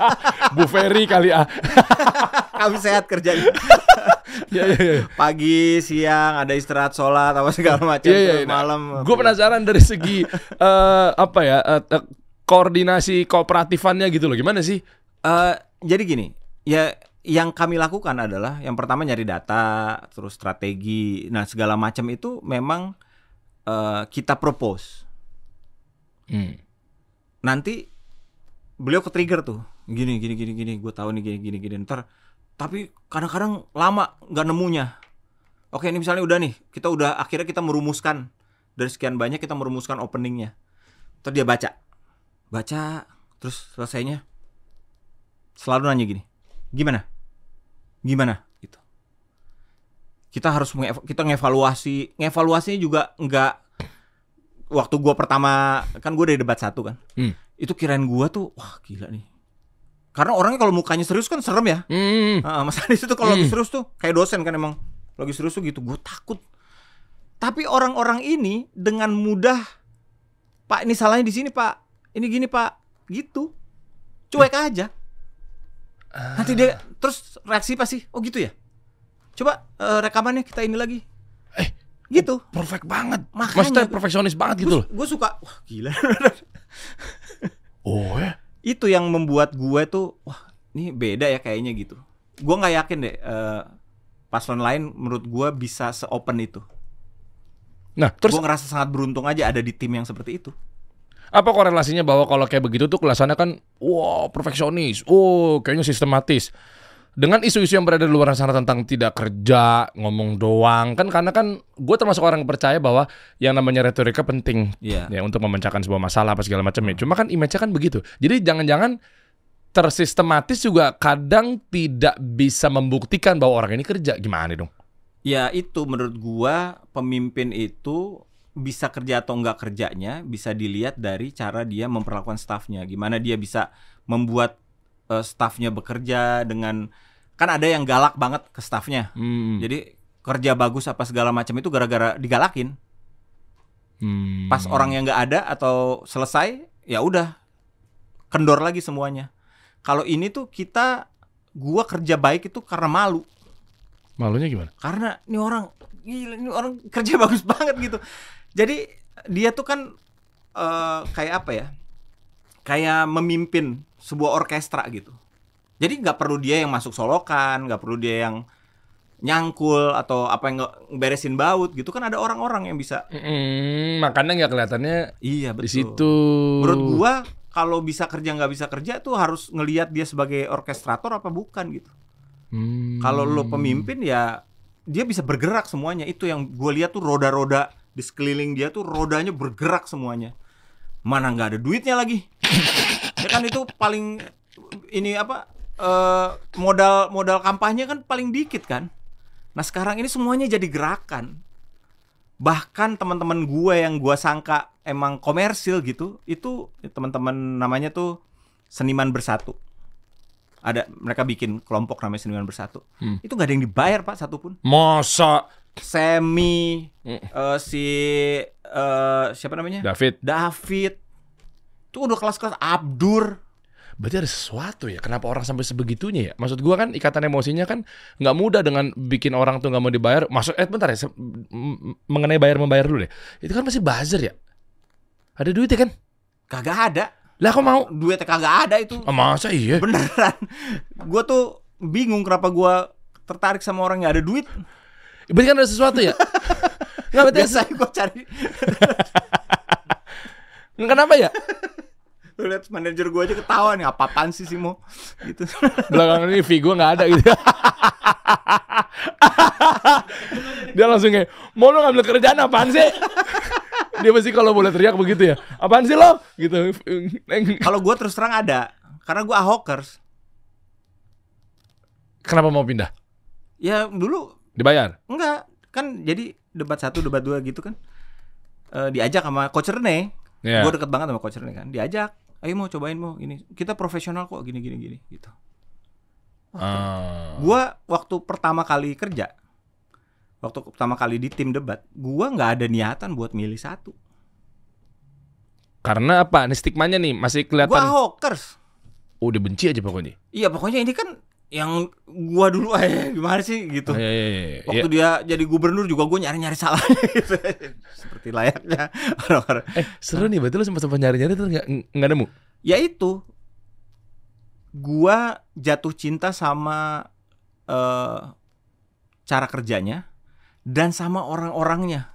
Speaker 2: Bu Ferry kali ah.
Speaker 1: Kami sehat kerjanya.
Speaker 2: Iya, iya, iya.
Speaker 1: Pagi, siang, ada istirahat sholat, apa segala macam.
Speaker 2: Iya, iya,
Speaker 1: tuh,
Speaker 2: nah,
Speaker 1: malam.
Speaker 2: Gue penasaran dari segi eh, apa ya eh, koordinasi kooperatifannya gitu loh. Gimana sih?
Speaker 1: Eh, jadi gini, ya yang kami lakukan adalah yang pertama nyari data, terus strategi, nah segala macam itu memang eh, kita propose.
Speaker 2: Hmm.
Speaker 1: Nanti beliau ke trigger tuh, gini gini gini gini, gue tahu nih gini gini gini. Ntar, tapi kadang-kadang lama nggak nemunya. Oke, ini misalnya udah nih, kita udah akhirnya kita merumuskan dari sekian banyak kita merumuskan openingnya. Terus dia baca, baca, terus selesainya selalu nanya gini, gimana, gimana, gitu. Kita harus mengev- kita ngevaluasi, ngevaluasinya juga nggak waktu gua pertama kan gue dari debat satu kan,
Speaker 2: Hmm.
Speaker 1: itu kirain gua tuh wah gila nih. Karena orangnya kalau mukanya serius kan serem ya.
Speaker 2: Hmm.
Speaker 1: Mas Anies itu kalau lagi
Speaker 2: Hmm.
Speaker 1: serius tuh kayak dosen kan emang lagi serius tuh gitu. Gue takut. Tapi orang-orang ini dengan mudah, Pak ini salahnya di sini Pak, ini gini Pak, gitu, cuek aja. Nanti dia terus reaksi pasti, oh gitu ya. Coba eh, rekamannya kita ini lagi,
Speaker 2: Eh,
Speaker 1: gitu.
Speaker 2: perfect banget.
Speaker 1: Makanya-
Speaker 2: Maksudnya perfeksionis banget gitu loh.
Speaker 1: Gue suka, wah gila.
Speaker 2: Oh ya.
Speaker 1: Itu yang membuat gue tuh, wah ini beda ya kayaknya gitu. Gue nggak yakin deh. eh, paslon lain menurut gue bisa seopen itu.
Speaker 2: Nah, terus
Speaker 1: gue ngerasa sangat beruntung aja ada di tim yang seperti itu.
Speaker 2: apa korelasinya bahwa kalau kayak begitu tuh kelasannya kan wow perfeksionis, oh kayaknya sistematis. Dengan isu-isu yang berada di luar sana tentang tidak kerja, ngomong doang, kan karena kan gue termasuk orang yang percaya bahwa yang namanya retorika penting
Speaker 1: Iya.
Speaker 2: ya untuk memecahkan sebuah masalah apa segala macam ya. Cuma kan image-nya kan begitu. Jadi jangan-jangan tersistematis juga kadang tidak bisa membuktikan bahwa orang ini kerja. Gimana dong?
Speaker 1: Ya itu menurut gua pemimpin itu bisa kerja atau enggak kerjanya bisa dilihat dari cara dia memperlakukan stafnya. Gimana dia bisa membuat eh, stafnya bekerja dengan kan ada yang galak banget ke stafnya.
Speaker 2: Hmm.
Speaker 1: Jadi kerja bagus apa segala macam itu gara-gara digalakin.
Speaker 2: Hmm.
Speaker 1: Pas orang yang nggak ada atau selesai, ya udah kendor lagi semuanya. Kalau ini tuh kita gua kerja baik itu karena malu.
Speaker 2: malunya gimana?
Speaker 1: Karena ini orang gila ini orang kerja bagus banget gitu. Jadi dia tuh kan eh, kayak apa ya? Kayak memimpin sebuah orkestra gitu. Jadi nggak perlu dia yang masuk solokan, nggak perlu dia yang nyangkul atau apa yang beresin baut gitu kan ada orang-orang yang bisa.
Speaker 2: Hmm, makanya nggak kelihatannya
Speaker 1: Iya
Speaker 2: di
Speaker 1: betul.
Speaker 2: situ.
Speaker 1: Menurut gua kalau bisa kerja nggak bisa kerja tuh harus ngelihat dia sebagai orkestrator apa bukan gitu.
Speaker 2: Hmm.
Speaker 1: Kalau lo pemimpin ya dia bisa bergerak semuanya. Itu yang gue lihat tuh roda-roda di sekeliling dia tuh rodanya bergerak semuanya. Mana nggak ada duitnya lagi. ya kan itu paling ini apa eh, modal modal kampanye kan paling dikit kan. Nah sekarang ini semuanya jadi gerakan. Bahkan teman-teman gue yang gue sangka emang komersil gitu, itu ya teman-teman namanya tuh seniman bersatu. ada mereka bikin kelompok namanya Seniman Bersatu.
Speaker 2: Hmm.
Speaker 1: Itu nggak ada yang dibayar pak satupun.
Speaker 2: Masa
Speaker 1: Semi,
Speaker 2: Hmm.
Speaker 1: eh, si eh, siapa namanya?
Speaker 2: David
Speaker 1: David. Itu udah kelas-kelas Abdur.
Speaker 2: Berarti ada sesuatu ya. Kenapa orang sampai sebegitunya ya? Maksud gua kan ikatan emosinya kan nggak mudah dengan bikin orang tuh nggak mau dibayar. Maksud eh bentar ya. mengenai bayar membayar dulu deh. Itu kan masih buzzer ya. Ada duitnya kan?
Speaker 1: Kagak ada.
Speaker 2: Lah kok mau?
Speaker 1: Duitnya kagak ada itu.
Speaker 2: Ah, masa iya?
Speaker 1: Beneran. Gua tuh bingung kenapa gua tertarik sama orang yang ada duit.
Speaker 2: Berarti kan ada sesuatu ya? Nggak berarti
Speaker 1: Biasanya gua cari
Speaker 2: Kenapa ya?
Speaker 1: Lu lihat manajer gue aja ketawa nih apa-apaan sih Simo gitu.
Speaker 2: Belakangan ini fee gue nggak ada gitu. Dia langsung kayak, mau lo ngambil kerjaan apaan sih? Dia pasti kalau boleh teriak begitu ya. Apaan sih lo? Gitu.
Speaker 1: Kalau gue terus terang ada karena gue ahokers.
Speaker 2: Kenapa mau pindah?
Speaker 1: Ya dulu
Speaker 2: Dibayar?
Speaker 1: enggak kan jadi debat satu debat dua gitu kan. Eh, diajak sama coach Rene.
Speaker 2: Iya.
Speaker 1: Gue deket banget sama coach Rene kan. Diajak, ayo mau cobain mau ini. Kita profesional kok gini gini gini gitu.
Speaker 2: Ah.
Speaker 1: Gua waktu pertama kali kerja, waktu pertama kali di tim debat, gua nggak ada niatan buat milih satu.
Speaker 2: Karena apa? Nih stigmanya nih masih
Speaker 1: Gua
Speaker 2: kelihatan.
Speaker 1: hawkers.
Speaker 2: Oh, udah benci aja pokoknya.
Speaker 1: Iya pokoknya ini kan yang gua dulu eh gimana sih gitu.
Speaker 2: Oh, iya, iya, iya.
Speaker 1: Waktu dia jadi gubernur juga gue nyari-nyari salah gitu. Seperti layaknya orang-orang.
Speaker 2: Eh, seru nih, berarti lo sempat-sempat nyari-nyari tuh nggak nggak nemu.
Speaker 1: Ya itu gua jatuh cinta sama eh cara kerjanya dan sama orang-orangnya.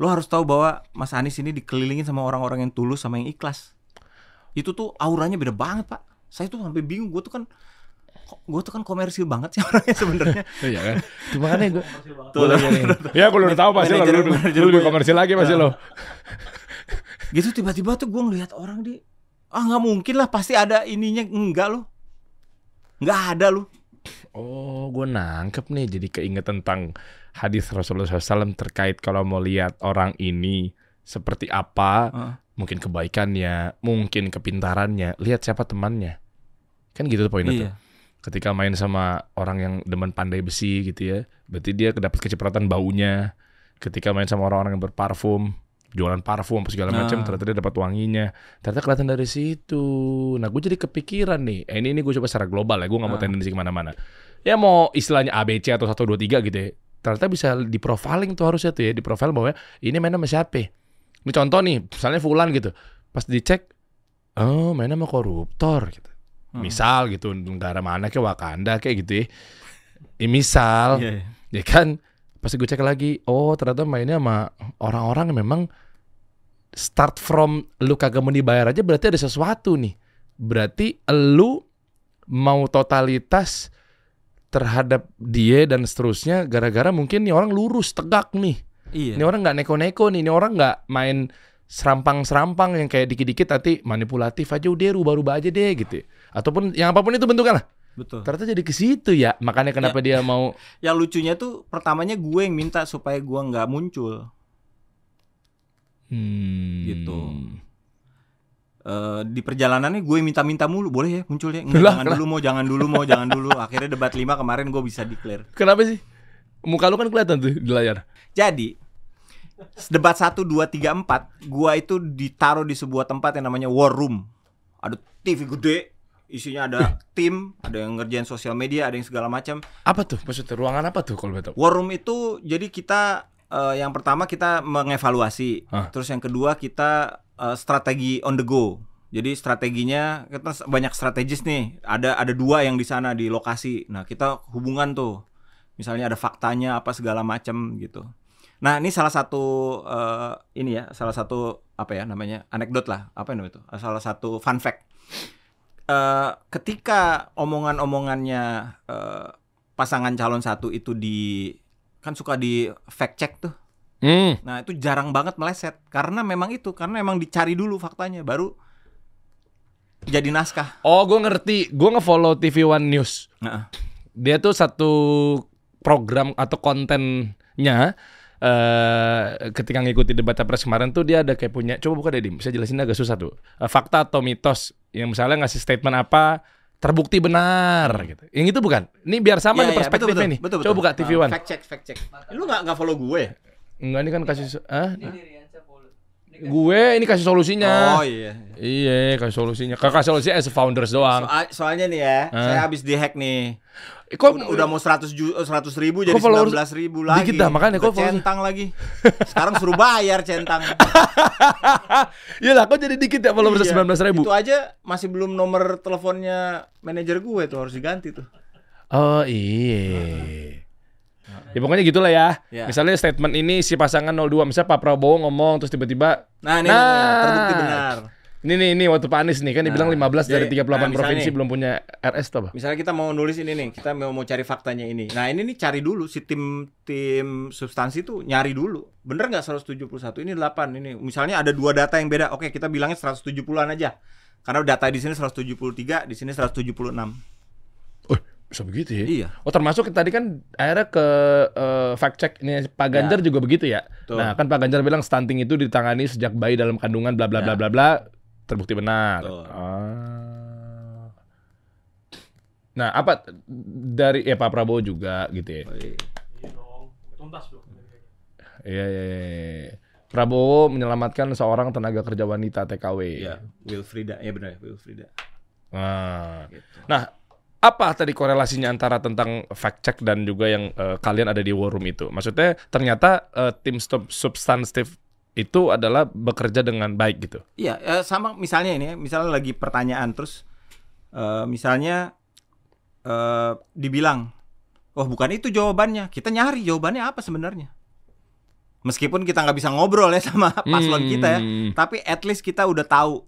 Speaker 1: Lo harus tahu bahwa Mas Anies ini dikelilingin sama orang-orang yang tulus sama yang ikhlas. Itu tuh auranya beda banget, Pak. Saya tuh sampai bingung, gue tuh kan gue tuh kan komersil banget sih orangnya sebenarnya.
Speaker 2: Iya kan? Itu makanya gue.
Speaker 1: Tuh,
Speaker 2: Ya, gue udah tahu pasti lo lu, lu lebih
Speaker 1: ya.
Speaker 2: komersil lagi pasti lo.
Speaker 1: gitu tiba-tiba tuh gue ngelihat orang di ah nggak mungkin lah pasti ada ininya enggak loh nggak ada loh
Speaker 2: Oh, gue nangkep nih. Jadi keinget tentang hadis Rasulullah SAW terkait kalau mau lihat orang ini seperti apa,
Speaker 1: Heeh.
Speaker 2: Mungkin kebaikannya, mungkin kepintarannya, lihat siapa temannya. Kan gitu tuh poinnya tuh.
Speaker 1: iya
Speaker 2: Ketika main sama orang yang demen pandai besi gitu ya, berarti dia dapat kecipratan baunya. Ketika main sama orang-orang yang berparfum, jualan parfum apa segala macam,
Speaker 1: Nah.
Speaker 2: ternyata dia dapat wanginya. Ternyata kelihatan dari situ. Nah, gue jadi kepikiran nih. Eh, ini ini gue coba secara global ya, gue nggak mau
Speaker 1: Nah.
Speaker 2: tendensi ke mana-mana. Ya mau istilahnya ABC atau 1, 2, 3 gitu ya. Ternyata bisa di profiling tuh harusnya tuh ya, di profile bahwa ini main sama siapa. Ini contoh nih, misalnya Fulan gitu. Pas dicek, oh main sama koruptor gitu.
Speaker 1: Hmm.
Speaker 2: Misal gitu, negara mana kayak Wakanda kayak gitu ya. Ya, misal,
Speaker 1: Iya, iya.
Speaker 2: ya kan pas gue cek lagi, oh ternyata mainnya sama orang-orang yang memang start from lu kagak mau dibayar aja berarti ada sesuatu nih. Berarti lu mau totalitas terhadap dia dan seterusnya gara-gara mungkin nih orang lurus tegak nih.
Speaker 1: Iya
Speaker 2: Ini orang nggak neko-neko nih, ini orang nggak main serampang-serampang yang kayak dikit-dikit nanti manipulatif aja udah rubah-rubah aja deh gitu. Ataupun yang apa pun itu bentuknya lah.
Speaker 1: betul
Speaker 2: Ternyata jadi ke situ ya. Makanya kenapa dia mau
Speaker 1: yang lucunya tuh pertamanya gue yang minta supaya gue nggak muncul
Speaker 2: hmm,
Speaker 1: Gitu. Eh, di perjalanannya gue minta-minta mulu boleh ya muncul ya Nggak,
Speaker 2: Lah,
Speaker 1: jangan
Speaker 2: lah.
Speaker 1: dulu mau jangan dulu mau jangan dulu akhirnya debat 5 kemarin gue bisa declare
Speaker 2: Kenapa sih? Muka lu kan kelihatan tuh di layar.
Speaker 1: Jadi debat 1 2 3 4 gua itu ditaruh di sebuah tempat yang namanya war room ada TV gede isinya ada tim ada yang ngerjain sosial media ada yang segala macam
Speaker 2: Apa tuh? Maksudnya ruangan apa tuh kalau betul?
Speaker 1: War room itu jadi kita eh, yang pertama kita mengevaluasi,
Speaker 2: Hah.
Speaker 1: terus yang kedua kita eh, strategi on the go. Jadi strateginya kita banyak strategis nih. Ada ada dua yang di sana di lokasi. Nah kita hubungan tuh, misalnya ada faktanya apa segala macam gitu. Nah ini salah satu eh, ini ya, salah satu apa ya namanya anekdot lah, apa namanya itu? Salah satu fun fact. Eh, ketika omongan-omongannya eh, pasangan calon satu itu di kan suka di fact check tuh.
Speaker 2: Hmm.
Speaker 1: Nah, itu jarang banget meleset karena memang itu karena memang dicari dulu faktanya baru jadi naskah.
Speaker 2: Oh, gue ngerti. Gue nge-follow TV One News.
Speaker 1: Nah,
Speaker 2: Dia tuh satu program atau kontennya eh ketika ngikuti debat capres kemarin tuh dia ada kayak punya coba buka deh Dim, saya jelasin agak susah tuh. Eh, fakta atau mitos yang misalnya ngasih statement apa terbukti benar gitu. Yang itu bukan. Ini biar sama
Speaker 1: Iya,
Speaker 2: nih
Speaker 1: iya,
Speaker 2: perspektifnya
Speaker 1: betul,
Speaker 2: nih.
Speaker 1: betul,
Speaker 2: Coba
Speaker 1: betul.
Speaker 2: buka TV One.
Speaker 1: Fact check, fact check. Lu nggak nggak follow gue?
Speaker 2: Enggak ini kan kasih ah? Gue ini kasih solusinya.
Speaker 1: Oh iya.
Speaker 2: Iya, kasih solusinya. Kakak solusinya as founders doang.
Speaker 1: Soal- soalnya nih ya,
Speaker 2: Ah.
Speaker 1: saya habis dihack nih.
Speaker 2: Eh, Kok
Speaker 1: Udah, udah mau 100 ju, 100 ribu jadi
Speaker 2: followers
Speaker 1: 19 ribu lagi.
Speaker 2: dikit dah, makanya kok
Speaker 1: centang lagi. Sekarang suruh bayar centang.
Speaker 2: Iya lah, kok jadi dikit ya followers
Speaker 1: Iya.
Speaker 2: 19 ribu?
Speaker 1: Itu aja masih belum nomor teleponnya manajer gue tuh harus diganti tuh.
Speaker 2: Oh iya. Ya pokoknya gitulah ya.
Speaker 1: Ya.
Speaker 2: Misalnya statement ini si pasangan 02 misalnya Pak Prabowo ngomong terus tiba-tiba
Speaker 1: Nah, ini
Speaker 2: Nah.
Speaker 1: nih, terbukti benar.
Speaker 2: ini nih ini waktu Pak Anies nih kan dibilang
Speaker 1: Nah,
Speaker 2: 15 dari
Speaker 1: jadi-
Speaker 2: 38
Speaker 1: nah,
Speaker 2: provinsi
Speaker 1: nih.
Speaker 2: belum punya RS tuh apa?
Speaker 1: Misalnya kita mau nulis ini nih, kita mau mau cari faktanya ini. Nah, ini nih cari dulu si tim tim substansi tuh nyari dulu. Bener nggak 171? Ini 8 ini. Misalnya ada dua data yang beda. Oke, kita bilangnya 170-an aja. Karena data di sini 173, di sini 176.
Speaker 2: Bisa begitu ya?
Speaker 1: Iya.
Speaker 2: Oh termasuk tadi kan akhirnya ke eh, fact check ini Pak Ganjar juga begitu ya.
Speaker 1: Betul.
Speaker 2: Nah kan Pak Ganjar bilang stunting itu ditangani sejak bayi dalam kandungan bla bla bla
Speaker 1: Ya.
Speaker 2: bla bla terbukti benar.
Speaker 1: Betul.
Speaker 2: Ah. Nah apa dari ya Pak Prabowo juga gitu ya.
Speaker 1: Oh, iya.
Speaker 2: Iya iya. iya. Prabowo menyelamatkan seorang tenaga kerja wanita TKW.
Speaker 1: Iya, Wilfrida. Ya benar, Wilfrida.
Speaker 2: Nah,
Speaker 1: Gitu.
Speaker 2: nah apa tadi korelasinya antara tentang fact check dan juga yang eh, kalian ada di war room itu? Maksudnya ternyata eh, tim stop substantif itu adalah bekerja dengan baik gitu.
Speaker 1: Iya, eh, sama misalnya ini, ya, misalnya lagi pertanyaan terus eh, misalnya eh, dibilang, oh bukan itu jawabannya, kita nyari jawabannya apa sebenarnya. Meskipun kita nggak bisa ngobrol ya sama paslon
Speaker 2: Hmm.
Speaker 1: kita ya, tapi at least kita udah tahu.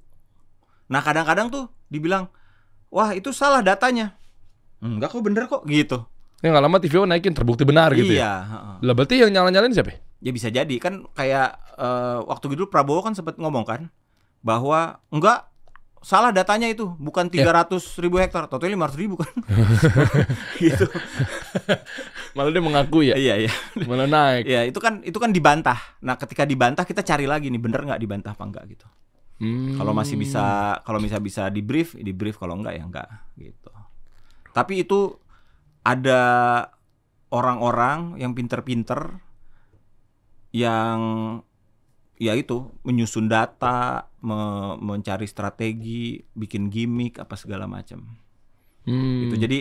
Speaker 1: Nah kadang-kadang tuh dibilang, wah itu salah datanya. Enggak kok bener kok gitu.
Speaker 2: Ya nggak lama TV naikin terbukti benar gitu
Speaker 1: iya.
Speaker 2: ya.
Speaker 1: heeh.
Speaker 2: Lah berarti yang nyala-nyalain siapa? ya?
Speaker 1: Ya bisa jadi kan kayak eh, waktu itu Prabowo kan sempat ngomong kan bahwa enggak salah datanya itu bukan
Speaker 2: Ya.
Speaker 1: 300 ribu hektar, totalnya 500 ribu kan. gitu.
Speaker 2: Malah dia mengaku ya.
Speaker 1: iya iya.
Speaker 2: Malah naik.
Speaker 1: Ya itu kan itu kan dibantah. Nah ketika dibantah kita cari lagi nih bener nggak dibantah apa enggak gitu.
Speaker 2: Hmm.
Speaker 1: Kalau masih bisa kalau bisa bisa di brief di brief kalau enggak ya enggak gitu. Tapi itu ada orang-orang yang pinter-pinter yang ya itu menyusun data, me- mencari strategi, bikin gimmick apa segala macam.
Speaker 2: Hmm.
Speaker 1: Gitu. Jadi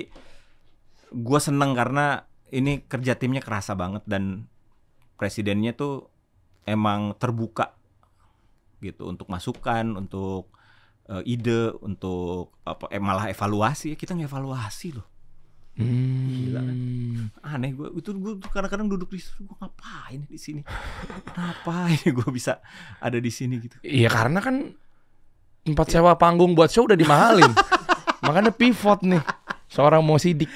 Speaker 1: gua seneng karena ini kerja timnya kerasa banget dan presidennya tuh emang terbuka gitu untuk masukan, untuk eh, ide, untuk apa eh, malah evaluasi. Kita ngevaluasi loh.
Speaker 2: Hmm.
Speaker 1: Gila kan? Aneh gue itu gue tuh kadang-kadang duduk di sini gue ngapain di sini? Kenapa ini gue bisa ada di sini gitu?
Speaker 2: Iya karena kan tempat sewa panggung buat show udah dimahalin. Makanya pivot nih. Seorang mau sidik.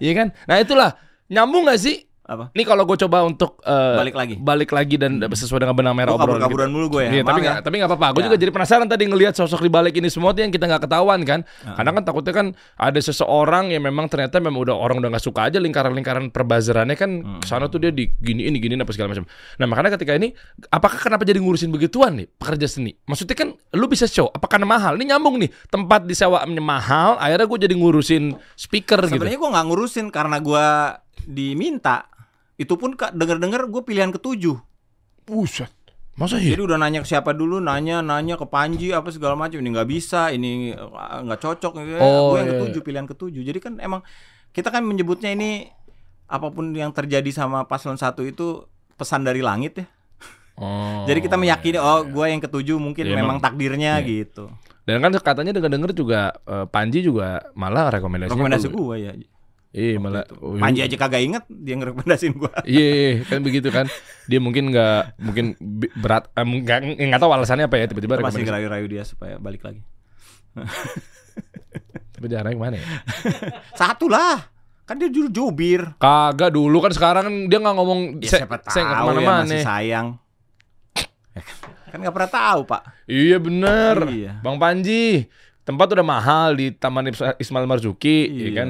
Speaker 2: Iya kan? Nah itulah. Nyambung gak sih?
Speaker 1: Apa?
Speaker 2: Ini kalau gue coba untuk eh,
Speaker 1: Balik lagi.
Speaker 2: balik lagi dan sesuai dengan benang merah
Speaker 1: Gua
Speaker 2: obrolan
Speaker 1: kabur-kaburan
Speaker 2: kita.
Speaker 1: mulu gue ya.
Speaker 2: Iya, tapi nggak
Speaker 1: ya.
Speaker 2: tapi nggak apa-apa. Gue
Speaker 1: Ya.
Speaker 2: juga jadi penasaran tadi ngelihat sosok di balik ini semua tuh yang kita nggak ketahuan kan. Karena kan takutnya kan ada seseorang yang memang ternyata memang udah orang udah nggak suka aja lingkaran-lingkaran perbazarannya kan
Speaker 1: Hmm.
Speaker 2: ke sana tuh dia di gini ini gini apa segala macam. Nah makanya ketika ini, apakah kenapa jadi ngurusin begituan nih pekerja seni? Maksudnya kan lu bisa show, apa karena mahal? Ini nyambung nih tempat disewaannya mahal, akhirnya gue jadi ngurusin speaker gitu.
Speaker 1: Sebenarnya gue nggak ngurusin karena gue diminta. Itu pun kak denger-denger gue pilihan ketujuh.
Speaker 2: Buset, masa iya?
Speaker 1: Jadi udah nanya ke siapa dulu, nanya nanya ke Panji apa segala macam. Ini nggak bisa, ini eh, nggak cocok. Ya,
Speaker 2: Oh,
Speaker 1: gue yang
Speaker 2: iya.
Speaker 1: ketujuh, pilihan ketujuh. Jadi kan emang kita kan menyebutnya ini apa pun yang terjadi sama paslon satu itu pesan dari langit ya.
Speaker 2: Oh.
Speaker 1: Jadi kita meyakini oh gue yang ketujuh mungkin
Speaker 2: Iya,
Speaker 1: memang
Speaker 2: emang.
Speaker 1: takdirnya
Speaker 2: Iya.
Speaker 1: gitu.
Speaker 2: Dan kan katanya dengar-dengar juga eh, Panji juga malah rekomendasinya
Speaker 1: Rekomendasi gue ya.
Speaker 2: Iya malah oh,
Speaker 1: Panji aja kagak inget dia ngerekomendasiin gue.
Speaker 2: Iya, iya, kan begitu kan. Dia mungkin nggak mungkin berat eh, nggak nggak tahu alasannya apa ya tiba-tiba
Speaker 1: Masih ngerayu-rayu dia supaya balik lagi.
Speaker 2: Tapi jarang ke mana ya?
Speaker 1: Satu lah. Kan dia dulu jubir.
Speaker 2: Kagak dulu kan sekarang kan dia nggak ngomong
Speaker 1: Ya
Speaker 2: saya
Speaker 1: siapa tahu
Speaker 2: saya nggak
Speaker 1: ya masih sayang. Ya kan- kan nggak pernah tahu pak.
Speaker 2: Iya bener,
Speaker 1: Iya.
Speaker 2: Bang Panji. Tempat udah mahal di Taman Is- Ismail Marzuki, ya kan.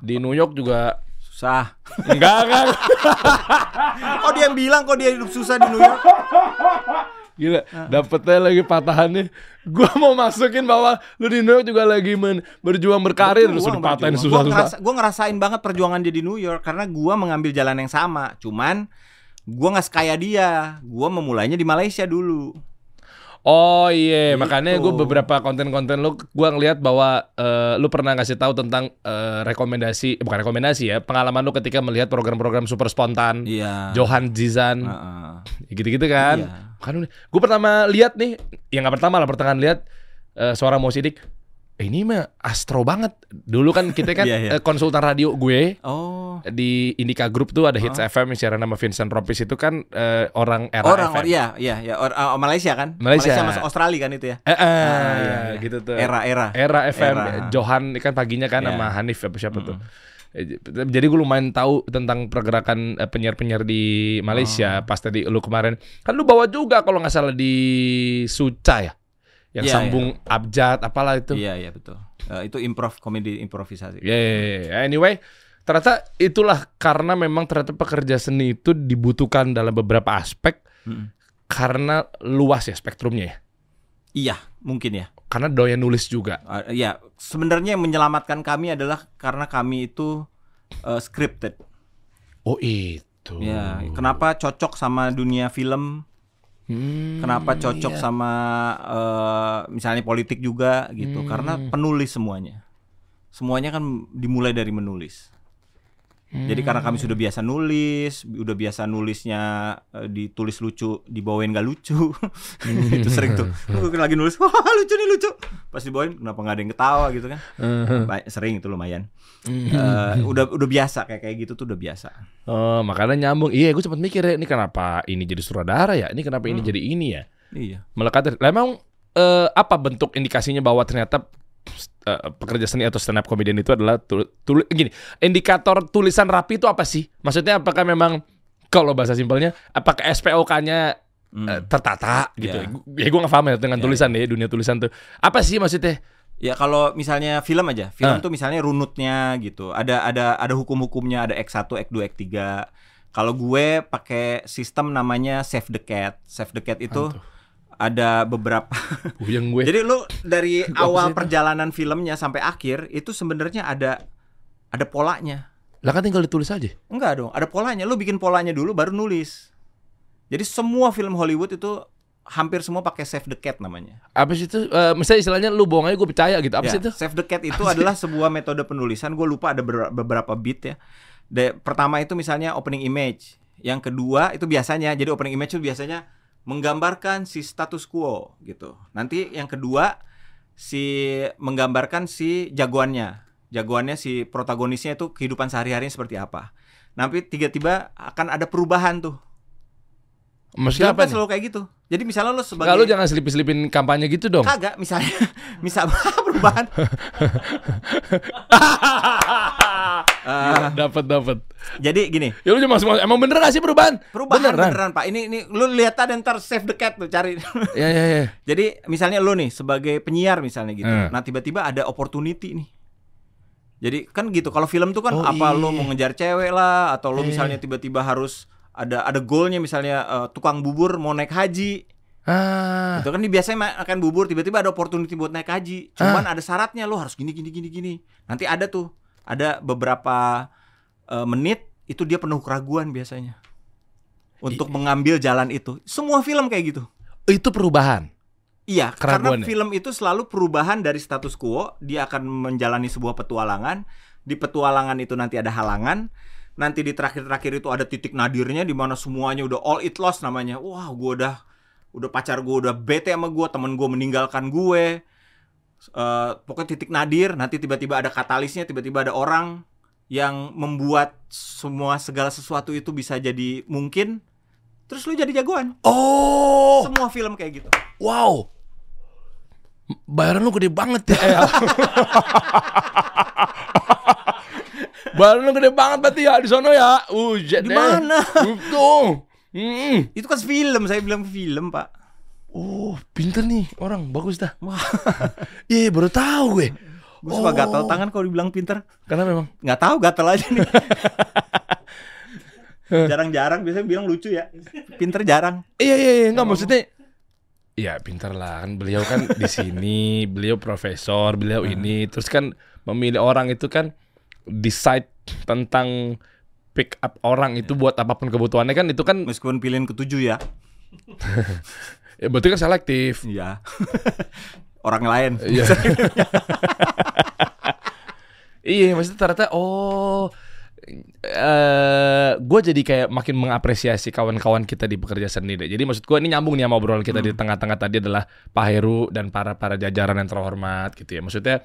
Speaker 2: Di New York juga
Speaker 1: Susah.
Speaker 2: Enggak, enggak.
Speaker 1: Kok dia yang bilang kok dia hidup susah di New York?
Speaker 2: Gila, dapetnya lagi patahannya. Gua mau masukin bahwa lu di New York juga lagi men- berjuang berkarir terus
Speaker 1: Berjuang,
Speaker 2: udah patahin
Speaker 1: berjuang. Gua ngerasa,
Speaker 2: susah-susah.
Speaker 1: gua ngerasain banget perjuangan dia di New York karena gua mengambil jalan yang sama. Cuman gua nggak sekaya dia. Gua memulainya di Malaysia dulu.
Speaker 2: Oh iya,
Speaker 1: Gitu.
Speaker 2: makanya gue beberapa konten-konten lu gua ngeliat bahwa eh, lu pernah ngasih tahu tentang eh, rekomendasi, eh, bukan rekomendasi ya, pengalaman lu ketika melihat program-program super spontan,
Speaker 1: Iya.
Speaker 2: Johan Zizan,
Speaker 1: Heeh.
Speaker 2: gitu-gitu kan.
Speaker 1: Iya.
Speaker 2: Kan gue pertama lihat nih, yang nggak pertama lah pertengahan lihat eh, suara Mo Sidik. "Eh, Ini mah astro banget. Dulu kan kita kan
Speaker 1: Iya, iya.
Speaker 2: eh, konsultan radio gue
Speaker 1: Oh.
Speaker 2: di Indika Group tuh ada Hits FM yang siaran nama Vincent Ropis itu kan eh, orang era
Speaker 1: Orang,
Speaker 2: FM.
Speaker 1: or, iya, iya, iya, or, uh, Malaysia kan?
Speaker 2: Malaysia.
Speaker 1: masuk Australia kan itu ya?
Speaker 2: Eh, eh,
Speaker 1: Ah, iya, iya.
Speaker 2: gitu tuh.
Speaker 1: Era-era.
Speaker 2: Era FM
Speaker 1: Era.
Speaker 2: Johan kan paginya kan
Speaker 1: Iya.
Speaker 2: sama Hanif apa siapa tuh. Eh, Jadi gue lumayan tahu tentang pergerakan penyiar-penyiar di
Speaker 1: Oh.
Speaker 2: Malaysia pas tadi lu kemarin. Kan lu bawa juga kalau nggak salah di Suca ya. Yang
Speaker 1: Iya,
Speaker 2: sambung abjad apalah itu.
Speaker 1: Iya, iya betul. Eh, itu improv komedi improvisasi.
Speaker 2: Ya, ya, ya, ya. Anyway, ternyata itulah karena memang ternyata pekerja seni itu dibutuhkan dalam beberapa aspek
Speaker 1: Mm.
Speaker 2: karena luas ya spektrumnya ya.
Speaker 1: Iya, mungkin ya.
Speaker 2: Karena doyan nulis juga.
Speaker 1: Uh, ya, sebenarnya yang menyelamatkan kami adalah karena kami itu uh, scripted.
Speaker 2: Oh itu.
Speaker 1: Ya, kenapa cocok sama dunia film?
Speaker 2: Hmm,
Speaker 1: Kenapa cocok
Speaker 2: iya.
Speaker 1: sama uh, misalnya politik juga gitu?
Speaker 2: Hmm.
Speaker 1: Karena penulis semuanya. Semuanya kan dimulai dari menulis. Jadi karena kami sudah biasa nulis, udah biasa nulisnya eh, ditulis lucu, dibawain gak lucu. itu sering tuh. Gue lagi nulis, wah lucu nih lucu. Pas dibawain kenapa nggak ada yang ketawa gitu kan? Ba- Sering itu lumayan. Eh, udah udah biasa kayak kayak gitu tuh udah biasa.
Speaker 2: Oh, makanya nyambung. Iya, gue sempat mikir ya, ini kenapa ini jadi sutradara ya? Ini kenapa ini
Speaker 1: Hmm.
Speaker 2: jadi ini ya?
Speaker 1: Iya.
Speaker 2: Melekat. Lah emang eh, apa bentuk indikasinya bahwa ternyata eh, pekerja seni atau stand up comedian itu adalah tul, tul- gini, indikator tulisan rapi itu apa sih? Maksudnya apakah memang kalau bahasa simpelnya apakah SPOK-nya
Speaker 1: Hmm.
Speaker 2: eh, tertata gitu?
Speaker 1: Iya.
Speaker 2: Gu- Ya gue gak paham ya dengan
Speaker 1: Iya,
Speaker 2: tulisan ya, dunia tulisan tuh. Apa sih maksudnya?
Speaker 1: Ya kalau misalnya film aja, film
Speaker 2: Ah.
Speaker 1: tuh misalnya runutnya gitu. Ada ada ada hukum-hukumnya, ada X1, X2, X3. Kalau gue pakai sistem namanya Save the Cat. Save the Cat itu
Speaker 2: Apaan tuh?
Speaker 1: ada beberapa.
Speaker 2: Puyeng gue.
Speaker 1: Jadi lu dari awal perjalanan filmnya sampai akhir itu sebenarnya ada ada polanya.
Speaker 2: Lah kan tinggal ditulis aja.
Speaker 1: Enggak dong, ada polanya. Lu bikin polanya dulu baru nulis. Jadi semua film Hollywood itu hampir semua pakai Save the Cat namanya.
Speaker 2: Apa sih itu? Eh, misalnya istilahnya lu bohong aja gue percaya gitu. Apa
Speaker 1: Ya,
Speaker 2: sih itu?
Speaker 1: Save the Cat itu adalah sebuah metode penulisan. Gue lupa ada ber- beberapa beat ya. De- pertama itu misalnya opening image. Yang kedua itu biasanya, jadi opening image itu biasanya menggambarkan si status quo gitu. Nanti yang kedua si menggambarkan si jagoannya. Jagoannya si protagonisnya itu kehidupan sehari-harinya seperti apa. Nanti tiba-tiba akan ada perubahan tuh.
Speaker 2: Maksudnya apa
Speaker 1: kan selalu kayak gitu. Jadi misalnya lo sebagai
Speaker 2: lu jangan selipin-selipin kampanye gitu dong.
Speaker 1: kagak misalnya misal perubahan Eh,
Speaker 2: dapat dapat.
Speaker 1: jadi gini
Speaker 2: Ya lu cuma emang bener gak sih perubahan?
Speaker 1: perubahan
Speaker 2: Beneran?
Speaker 1: beneran, pak ini ini lu lihat aja ntar save the cat tuh cari
Speaker 2: Ya ya ya.
Speaker 1: jadi misalnya lu nih sebagai penyiar misalnya gitu
Speaker 2: Hmm.
Speaker 1: nah tiba-tiba ada opportunity nih jadi kan gitu kalau film tuh kan
Speaker 2: Oh,
Speaker 1: apa
Speaker 2: iya.
Speaker 1: lu mau ngejar cewek lah atau lu
Speaker 2: Iya.
Speaker 1: misalnya tiba-tiba harus ada ada goalnya misalnya eh, tukang bubur mau naik haji.
Speaker 2: Ah.
Speaker 1: itu kan dia biasanya makan bubur tiba-tiba ada opportunity buat naik haji. Cuman ada syaratnya lo harus gini gini gini gini. Nanti ada tuh ada beberapa eh, menit itu dia penuh keraguan biasanya. Untuk mengambil jalan itu. Semua film kayak gitu.
Speaker 2: Itu perubahan.
Speaker 1: iya karena
Speaker 2: Keraguan ya?
Speaker 1: film itu selalu perubahan dari status quo. Dia akan menjalani sebuah petualangan. Di petualangan itu nanti ada halangan nanti di terakhir-terakhir itu ada titik nadirnya di mana semuanya udah all it lost namanya wah gue udah udah pacar gue udah bete sama gue temen gue meninggalkan gue Eh, pokoknya titik nadir nanti tiba-tiba ada katalisnya tiba-tiba ada orang yang membuat semua segala sesuatu itu bisa jadi mungkin terus lu jadi jagoan
Speaker 2: Oh.
Speaker 1: semua film kayak gitu
Speaker 2: Wow. Bayaran lu gede banget ya. Bayaran lu gede banget berarti ya di sono ya. Ujet
Speaker 1: Di mana?
Speaker 2: Itu. Hmm.
Speaker 1: itu kan film saya bilang film pak
Speaker 2: Oh, pinter nih orang, bagus dah.
Speaker 1: Wah.
Speaker 2: Iya, baru tahu gue.
Speaker 1: Gue suka
Speaker 2: Oh.
Speaker 1: gatal tangan kalau dibilang pinter.
Speaker 2: Karena memang
Speaker 1: Nggak tahu gatal aja nih. Jarang-jarang biasanya bilang lucu ya. Pinter jarang.
Speaker 2: Iya iya iya nggak maksudnya Ya pintar lah kan beliau kan di sini beliau profesor beliau ini terus kan memilih orang itu kan decide tentang pick up orang itu buat apa pun kebutuhannya kan itu kan
Speaker 1: Meskipun pilihan ketujuh ya.
Speaker 2: ya, berarti kan selektif
Speaker 1: Iya. Orang lain.
Speaker 2: Iya. iya, maksudnya ternyata oh eh gue jadi kayak makin mengapresiasi kawan-kawan kita di pekerja seni deh. Jadi maksud gue ini nyambung nih sama obrolan kita di tengah-tengah tadi adalah Pak Heru dan para para jajaran yang terhormat gitu ya. Maksudnya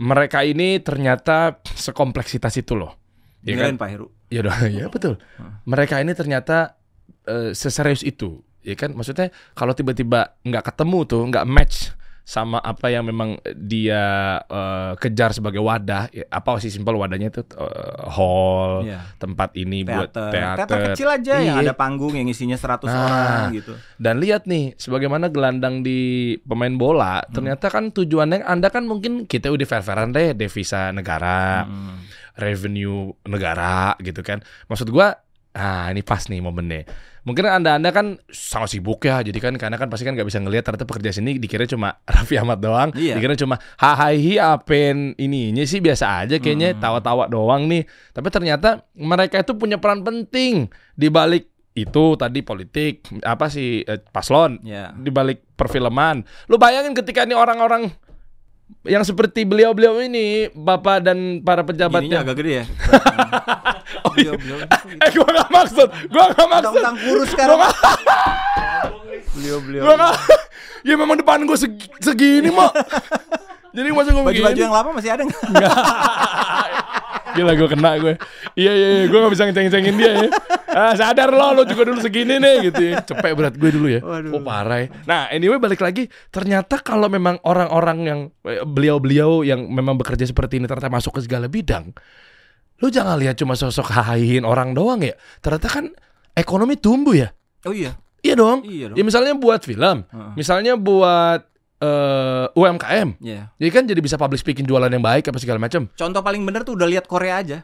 Speaker 2: mereka ini ternyata sekompleksitas itu loh. Ya kan?
Speaker 1: Pak Heru.
Speaker 2: Iya dong, ya betul. Mereka ini ternyata eh, seserius itu, ya kan? Maksudnya kalau tiba-tiba nggak ketemu tuh, nggak match sama apa yang memang dia eh, kejar sebagai wadah, ya, apa sih simpel wadahnya itu eh, hall,
Speaker 1: Iya.
Speaker 2: tempat ini buat
Speaker 1: Teater.
Speaker 2: teater,
Speaker 1: Teater kecil aja yang
Speaker 2: Iya.
Speaker 1: ada panggung yang isinya 100
Speaker 2: Nah.
Speaker 1: orang gitu.
Speaker 2: Dan lihat nih, sebagaimana gelandang di pemain bola, ternyata kan tujuannya Anda kan mungkin kita udah fair-fairan deh devisa negara,
Speaker 1: Hmm.
Speaker 2: revenue negara gitu kan. Maksud gua ah ini pas nih momennya. Mungkin anda-anda kan sangat sibuk ya, jadi kan karena kan pasti kan nggak bisa ngelihat ternyata pekerja sini dikira cuma Raffi Ahmad doang,
Speaker 1: Iya.
Speaker 2: dikira cuma hahahi apen ininya sih biasa aja kayaknya
Speaker 1: Hmm.
Speaker 2: tawa-tawa doang nih. Tapi ternyata mereka itu punya peran penting di balik itu tadi politik apa sih eh, paslon
Speaker 1: Ya.
Speaker 2: di balik perfilman. Lu bayangin ketika ini orang-orang yang seperti beliau-beliau ini, bapak dan para pejabat
Speaker 1: Ininya
Speaker 2: yang
Speaker 1: agak gede ya.
Speaker 2: Oh, iya.
Speaker 1: Beliau, beliau,
Speaker 2: Eh gua gak maksud, gua gak maksud.
Speaker 1: Tentang kurus kan. Beliau beliau.
Speaker 2: Gua gak, ya memang depan gua segi, segini mah. Jadi masa gua
Speaker 1: Baju-baju yang lama masih ada nggak?
Speaker 2: Gila gua kena gue. Iya iya iya, gua gak bisa ngeceng-ngecengin dia ya. Ah, sadar lo, lo juga dulu segini nih gitu ya. Cepet berat gue dulu ya.
Speaker 1: Waduh.
Speaker 2: Oh parah ya. Nah anyway balik lagi, ternyata kalau memang orang-orang yang eh, beliau-beliau yang memang bekerja seperti ini ternyata masuk ke segala bidang, lu jangan lihat cuma sosok hahihin orang doang ya. Ternyata kan ekonomi tumbuh ya.
Speaker 1: Oh iya.
Speaker 2: Iya dong.
Speaker 1: Iya dong.
Speaker 2: Ya misalnya buat film,
Speaker 1: Heeh.
Speaker 2: misalnya buat eh, UMKM.
Speaker 1: Iya.
Speaker 2: Jadi kan jadi bisa public speaking jualan yang baik apa segala macam.
Speaker 1: Contoh paling bener tuh udah lihat Korea aja.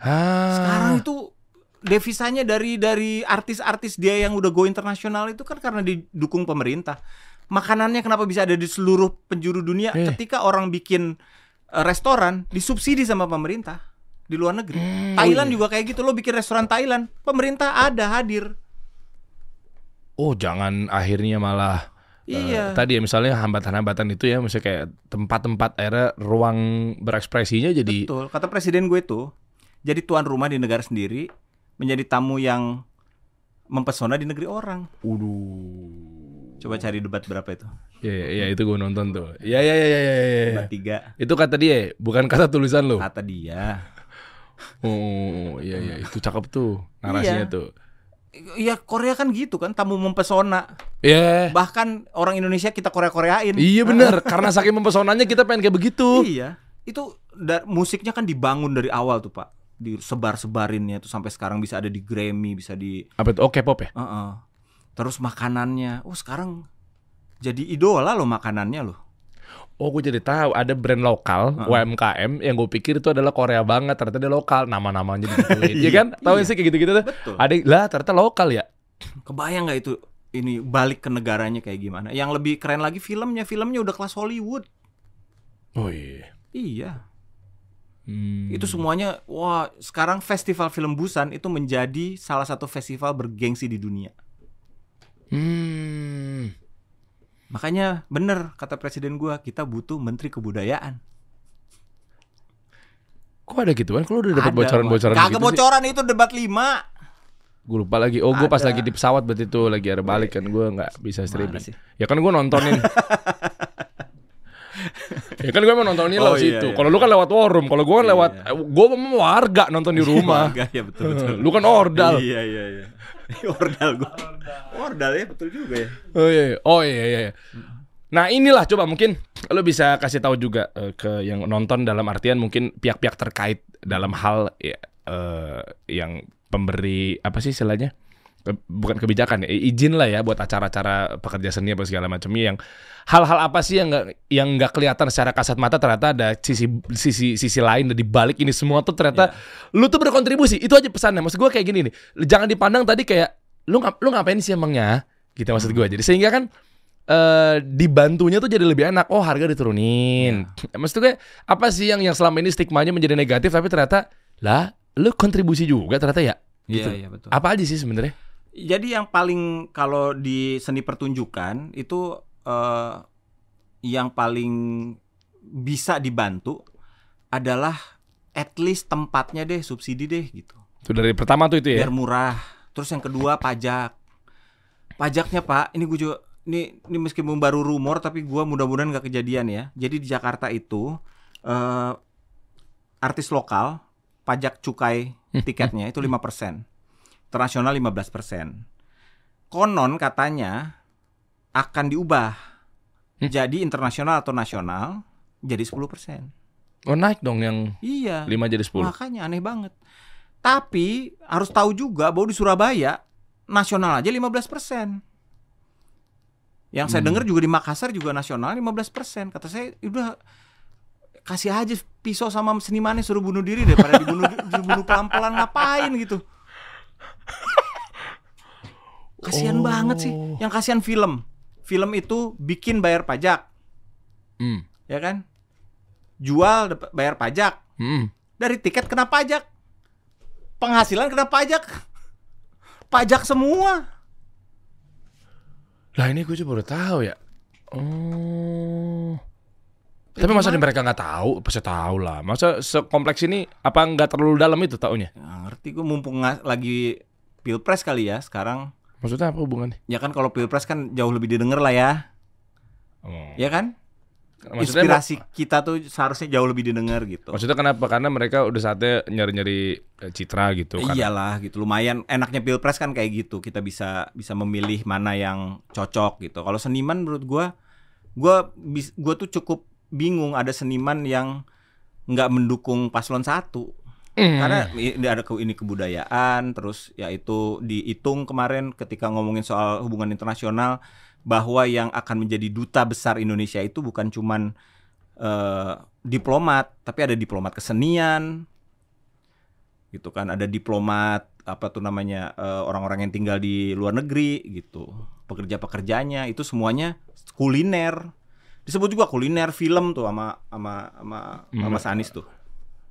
Speaker 2: Ah.
Speaker 1: Sekarang itu devisanya dari dari artis-artis dia yang udah go internasional itu kan karena didukung pemerintah. Makanannya kenapa bisa ada di seluruh penjuru dunia
Speaker 2: Eh.
Speaker 1: ketika orang bikin eh, restoran disubsidi sama pemerintah di luar negeri.
Speaker 2: Hmm,
Speaker 1: Thailand
Speaker 2: oh iya.
Speaker 1: juga kayak gitu lo bikin restoran Thailand, pemerintah ada hadir.
Speaker 2: Oh, jangan akhirnya malah eh,
Speaker 1: Iya.
Speaker 2: tadi ya misalnya hambatan-hambatan itu ya misalnya kayak tempat-tempat akhirnya ruang berekspresinya jadi
Speaker 1: Betul. Kata presiden gue tuh, jadi tuan rumah di negara sendiri, menjadi tamu yang mempesona di negeri orang.
Speaker 2: Waduh.
Speaker 1: Coba cari debat berapa itu?
Speaker 2: Ya, ya, ya, itu gue nonton tuh. Ya, ya, ya, ya, ya, ya.
Speaker 1: Debat tiga.
Speaker 2: Itu kata dia, bukan kata tulisan lo.
Speaker 1: Kata dia.
Speaker 2: Oh, iya, iya, itu cakep tuh narasinya
Speaker 1: Iya.
Speaker 2: tuh.
Speaker 1: Iya Korea kan gitu kan, tamu mempesona.
Speaker 2: Ya,
Speaker 1: Bahkan orang Indonesia kita Korea-Koreain.
Speaker 2: iya bener. Karena saking mempesonanya kita pengen kayak begitu.
Speaker 1: Iya. Itu da- musiknya kan dibangun dari awal tuh Pak. Disebar-sebarinnya tuh sampai sekarang bisa ada di Grammy, bisa di
Speaker 2: Apa itu? Oh, K-pop ya?
Speaker 1: Heeh. Terus makanannya, oh sekarang jadi idola loh makanannya loh.
Speaker 2: Oh, gue jadi tahu ada brand lokal UMKM yang gue pikir itu adalah Korea banget, ternyata dia lokal, nama-namanya digituin. Iya kan? Tahu
Speaker 1: Iya.
Speaker 2: sih kayak gitu-gitu tuh.
Speaker 1: Betul.
Speaker 2: Ada lah ternyata lokal ya.
Speaker 1: Kebayang nggak itu ini balik ke negaranya kayak gimana? Yang lebih keren lagi filmnya, filmnya udah kelas Hollywood.
Speaker 2: Oh iya.
Speaker 1: Iya.
Speaker 2: Hmm.
Speaker 1: Itu semuanya wah, sekarang festival film Busan itu menjadi salah satu festival bergengsi di dunia.
Speaker 2: Hmm.
Speaker 1: Makanya bener kata presiden gua, kita butuh menteri kebudayaan.
Speaker 2: Kok ada gitu kan? Kalau udah dapat bocoran-bocoran gitu
Speaker 1: Kagak bocoran itu debat 5.
Speaker 2: Gue lupa lagi. Oh, gue pas lagi di pesawat berarti itu lagi ada balik kan gue nggak bisa streaming.
Speaker 1: sih?
Speaker 2: Ya kan gue nontonin. ya kan gue mau nontonin
Speaker 1: Oh,
Speaker 2: lewat
Speaker 1: iya,
Speaker 2: situ.
Speaker 1: iya.
Speaker 2: Kalau lu kan lewat war room, kalau gue kan
Speaker 1: Iya,
Speaker 2: lewat gue mau warga nonton di rumah.
Speaker 1: Warga, ya betul betul.
Speaker 2: lu kan ordal.
Speaker 1: Iya iya iya. Ordal gua. Ordal ya betul juga ya.
Speaker 2: Oh iya, iya. oh iya, iya. iya. Nah inilah coba mungkin lo bisa kasih tahu juga eh, ke yang nonton dalam artian mungkin pihak-pihak terkait dalam hal ya, eh, yang pemberi apa sih istilahnya ke- bukan kebijakan ya, izin lah ya buat acara-acara pekerja seni apa segala macamnya yang hal-hal apa sih yang nggak yang nggak kelihatan secara kasat mata ternyata ada sisi sisi sisi lain di balik ini semua tuh ternyata lu tuh berkontribusi. Itu aja pesannya. Maksud gue kayak gini nih. Jangan dipandang tadi kayak lu lu ngapain sih emangnya? Gitu maksud gue jadi sehingga kan eh dibantunya tuh jadi lebih enak. Oh harga diturunin. Maksud gue apa sih yang yang selama ini stigmanya menjadi negatif tapi ternyata lah lu kontribusi juga ternyata ya?
Speaker 1: Iya,
Speaker 2: gitu.
Speaker 1: iya betul.
Speaker 2: apa aja sih sebenarnya
Speaker 1: Jadi yang paling kalau di seni pertunjukan itu eh, yang paling bisa dibantu adalah at least tempatnya deh subsidi deh gitu.
Speaker 2: Itu dari pertama tuh itu ya.
Speaker 1: Biar murah. Terus yang kedua pajak. Pajaknya Pak, ini gue juga ini ini meskipun baru rumor tapi gua mudah-mudahan nggak kejadian ya. Jadi di Jakarta itu eh, artis lokal pajak cukai tiketnya itu 5%. Internasional 15%. Konon katanya akan diubah.
Speaker 2: Hmm.
Speaker 1: Jadi internasional atau nasional jadi 10%.
Speaker 2: Oh naik dong yang
Speaker 1: Iya.
Speaker 2: 5 jadi 10.
Speaker 1: Makanya aneh banget. Tapi harus tahu juga bahwa di Surabaya nasional aja 15%. Yang saya
Speaker 2: Hmm.
Speaker 1: dengar juga di Makassar juga nasional 15%. Kata saya udah kasih aja pisau sama senimannya suruh bunuh diri daripada dibunuh dibunuh pelan-pelan ngapain gitu. Kasihan
Speaker 2: Oh.
Speaker 1: banget sih. Yang kasihan film. Film itu bikin bayar pajak,
Speaker 2: Hmm.
Speaker 1: ya kan? Jual bayar pajak,
Speaker 2: Hmm.
Speaker 1: dari tiket kena pajak. Penghasilan kena pajak. Pajak semua.
Speaker 2: Lah ini gue juga baru tahu ya. Oh.
Speaker 1: Ya,
Speaker 2: Tapi masa
Speaker 1: gimana?
Speaker 2: mereka nggak tahu? Pasti tahu lah. Masa sekompleks ini apa nggak terlalu dalam itu taunya?
Speaker 1: Nggak ngerti gue mumpung lagi pilpres kali ya sekarang.
Speaker 2: Maksudnya apa hubungannya?
Speaker 1: Ya kan kalau pilpres kan jauh lebih didengar lah ya.
Speaker 2: Oh.
Speaker 1: Ya kan?
Speaker 2: Maksudnya
Speaker 1: Inspirasi kita tuh seharusnya jauh lebih didengar gitu.
Speaker 2: Maksudnya kenapa? Karena mereka udah saatnya nyari-nyari eh, citra gitu kan.
Speaker 1: Iyalah gitu lumayan enaknya pilpres kan kayak gitu kita bisa bisa memilih mana yang cocok gitu. Kalau seniman menurut gua gua bis- gua tuh cukup bingung ada seniman yang nggak mendukung paslon satu
Speaker 2: Hmm.
Speaker 1: karena ini ada ke ini kebudayaan terus ya itu dihitung kemarin ketika ngomongin soal hubungan internasional bahwa yang akan menjadi duta besar Indonesia itu bukan cuman eh, diplomat tapi ada diplomat kesenian gitu kan. Ada diplomat apa tuh namanya eh, orang-orang yang tinggal di luar negeri gitu. Pekerja-pekerjanya itu semuanya kuliner. Disebut juga kuliner film tuh sama sama sama, sama
Speaker 2: Hmm.
Speaker 1: Mas Anies tuh.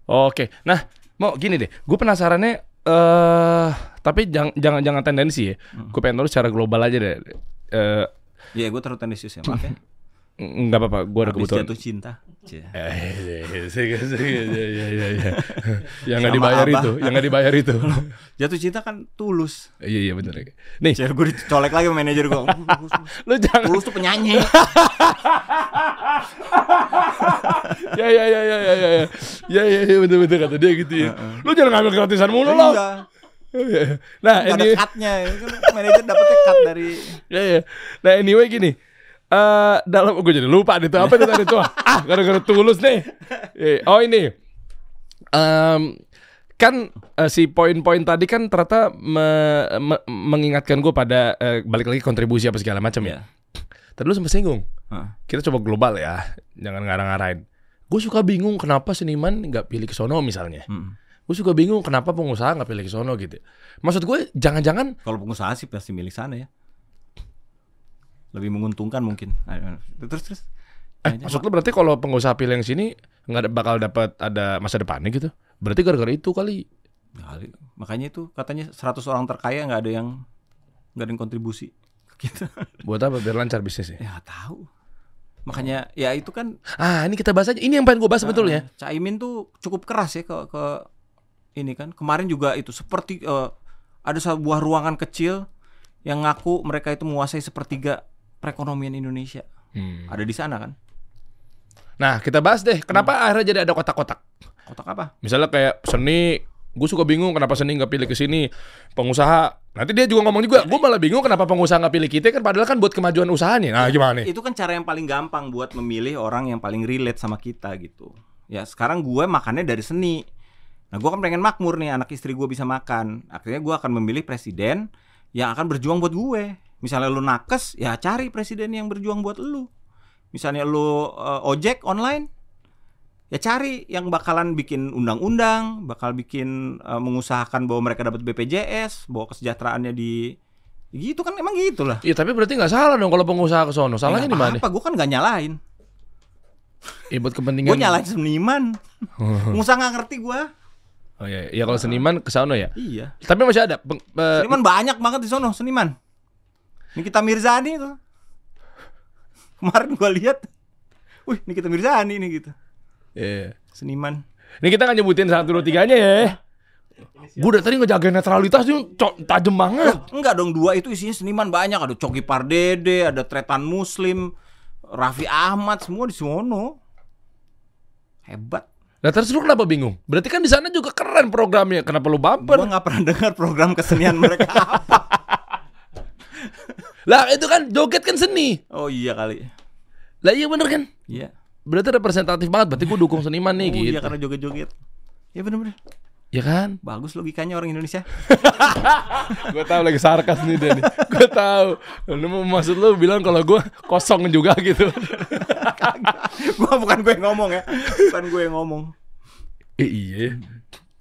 Speaker 2: Oke, nah mau gini deh, gue penasarannya, eh tapi jangan jangan jangan tendensi ya,
Speaker 1: Hmm.
Speaker 2: gue pengen tahu secara global aja deh. Eh
Speaker 1: Ya gue terlalu tendensius ya maaf ya.
Speaker 2: nggak apa-apa, gue ada kebutuhan.
Speaker 1: jatuh cinta.
Speaker 2: Ya, ya, ya, ya. yang nggak dibayar
Speaker 1: Abah.
Speaker 2: itu, yang nggak dibayar itu.
Speaker 1: Jatuh cinta kan tulus.
Speaker 2: Iya iya benar. Nih,
Speaker 1: Cie, gue dicolek lagi sama manajer gue.
Speaker 2: lu jangan.
Speaker 1: Tulus tuh penyanyi.
Speaker 2: Ya ya ya ya ya ya. Ya ya ya betul betul kata dia gitu ya. Lu jangan ngambil gratisan mulu lo.
Speaker 1: Iya.
Speaker 2: Nah, ini
Speaker 1: cutnya. Kan manajer dapetnya cut dari
Speaker 2: ya ya. Nah, anyway gini. Eh dalam gue jadi lupa tuh apa itu tadi tuh. Ah, gara-gara tulus nih. Eh, Oh ini. Em, kan eh, si poin-poin tadi kan ternyata me- me- mengingatkan gue pada eh, balik lagi kontribusi apa segala macam ya.
Speaker 1: Iya.
Speaker 2: Tadi lu sempat singgung.
Speaker 1: Hah.
Speaker 2: Kita coba global ya, jangan ngarang-ngarain. Gue suka bingung kenapa seniman nggak pilih ke sono misalnya.
Speaker 1: Hmm.
Speaker 2: Gue suka bingung kenapa pengusaha nggak pilih ke sono gitu. Maksud gue jangan-jangan
Speaker 1: Kalau pengusaha sih pasti milih sana ya. Lebih menguntungkan mungkin. Terus terus.
Speaker 2: eh, maksud lu berarti kalau pengusaha pilih yang sini nggak bakal dapat ada masa depannya gitu. Berarti gara-gara itu kali.
Speaker 1: Kali. Makanya itu katanya 100 orang terkaya nggak ada yang nggak ada yang kontribusi. Gitu.
Speaker 2: Buat apa biar lancar bisnisnya.
Speaker 1: Ya tahu. Makanya ya itu kan
Speaker 2: Ah, ini kita bahas aja. Ini yang pengen gue bahas sebetulnya.
Speaker 1: Eh, Caimin tuh cukup keras ya ke ke ini kan. Kemarin juga itu seperti eh, ada sebuah ruangan kecil yang ngaku mereka itu menguasai sepertiga perekonomian Indonesia.
Speaker 2: Hmm.
Speaker 1: Ada di sana kan?
Speaker 2: Nah, kita bahas deh. Kenapa akhirnya jadi ada kotak-kotak?
Speaker 1: Kotak apa?
Speaker 2: Misalnya kayak seni, gue suka bingung kenapa seni nggak pilih ke sini. Pengusaha, nanti dia juga ngomong juga, gue malah bingung kenapa pengusaha nggak pilih kita kan padahal kan buat kemajuan usahanya. Nah, gimana nih?
Speaker 1: Itu kan cara yang paling gampang buat memilih orang yang paling relate sama kita gitu. Ya sekarang gue makannya dari seni. Nah gue kan pengen makmur nih anak istri gue bisa makan. Akhirnya gue akan memilih presiden yang akan berjuang buat gue. Misalnya lu nakes, ya cari presiden yang berjuang buat lu. Misalnya lu eh, ojek online, ya cari yang bakalan bikin undang-undang, bakal bikin eh, mengusahakan bahwa mereka dapat BPJS, bahwa kesejahteraannya di gitu kan emang gitu lah.
Speaker 2: Iya tapi berarti nggak salah dong kalau pengusaha ke sono. Salahnya di mana?
Speaker 1: Apa? Gue kan nggak nyalain.
Speaker 2: Ya, buat kepentingan.
Speaker 1: Gue nyalain seniman. Pengusaha nggak ngerti gue.
Speaker 2: Oh iya, ya kalau seniman ke sono ya.
Speaker 1: Iya.
Speaker 2: Tapi masih ada. peng- eh,
Speaker 1: Seniman banyak banget di sono seniman. Nikita Mirzani tuh. Kemarin gua lihat. Wih, Nikita Mirzani nih gitu.
Speaker 2: iya.
Speaker 1: Seniman.
Speaker 2: Ini kita nggak nyebutin satu dua tiganya ya. Gue dari tadi ngejagain netralitas dia co- tajem banget.
Speaker 1: Enggak dong, dua itu isinya seniman banyak. Ada Coki Pardede, ada Tretan Muslim, Raffi Ahmad, semua di sono. Hebat.
Speaker 2: Nah terus lu kenapa bingung? Berarti kan di sana juga keren programnya. Kenapa lu
Speaker 1: Gua
Speaker 2: baper?
Speaker 1: nggak pernah dengar program kesenian mereka apa.
Speaker 2: Lah itu kan joget kan seni.
Speaker 1: Oh iya kali.
Speaker 2: Lah iya bener kan?
Speaker 1: Iya.
Speaker 2: Berarti representatif banget. Berarti gue dukung seniman nih
Speaker 1: Oh
Speaker 2: gitu.
Speaker 1: iya karena joget-joget. Ya bener-bener.
Speaker 2: Ya kan?
Speaker 1: Bagus logikanya orang Indonesia.
Speaker 2: gue tahu lagi sarkas nih dia nih. Gue tahu. Lu mau maksud lu bilang kalau gue kosong juga gitu.
Speaker 1: gua bukan gue yang ngomong ya. Bukan gue yang ngomong.
Speaker 2: eh, iya.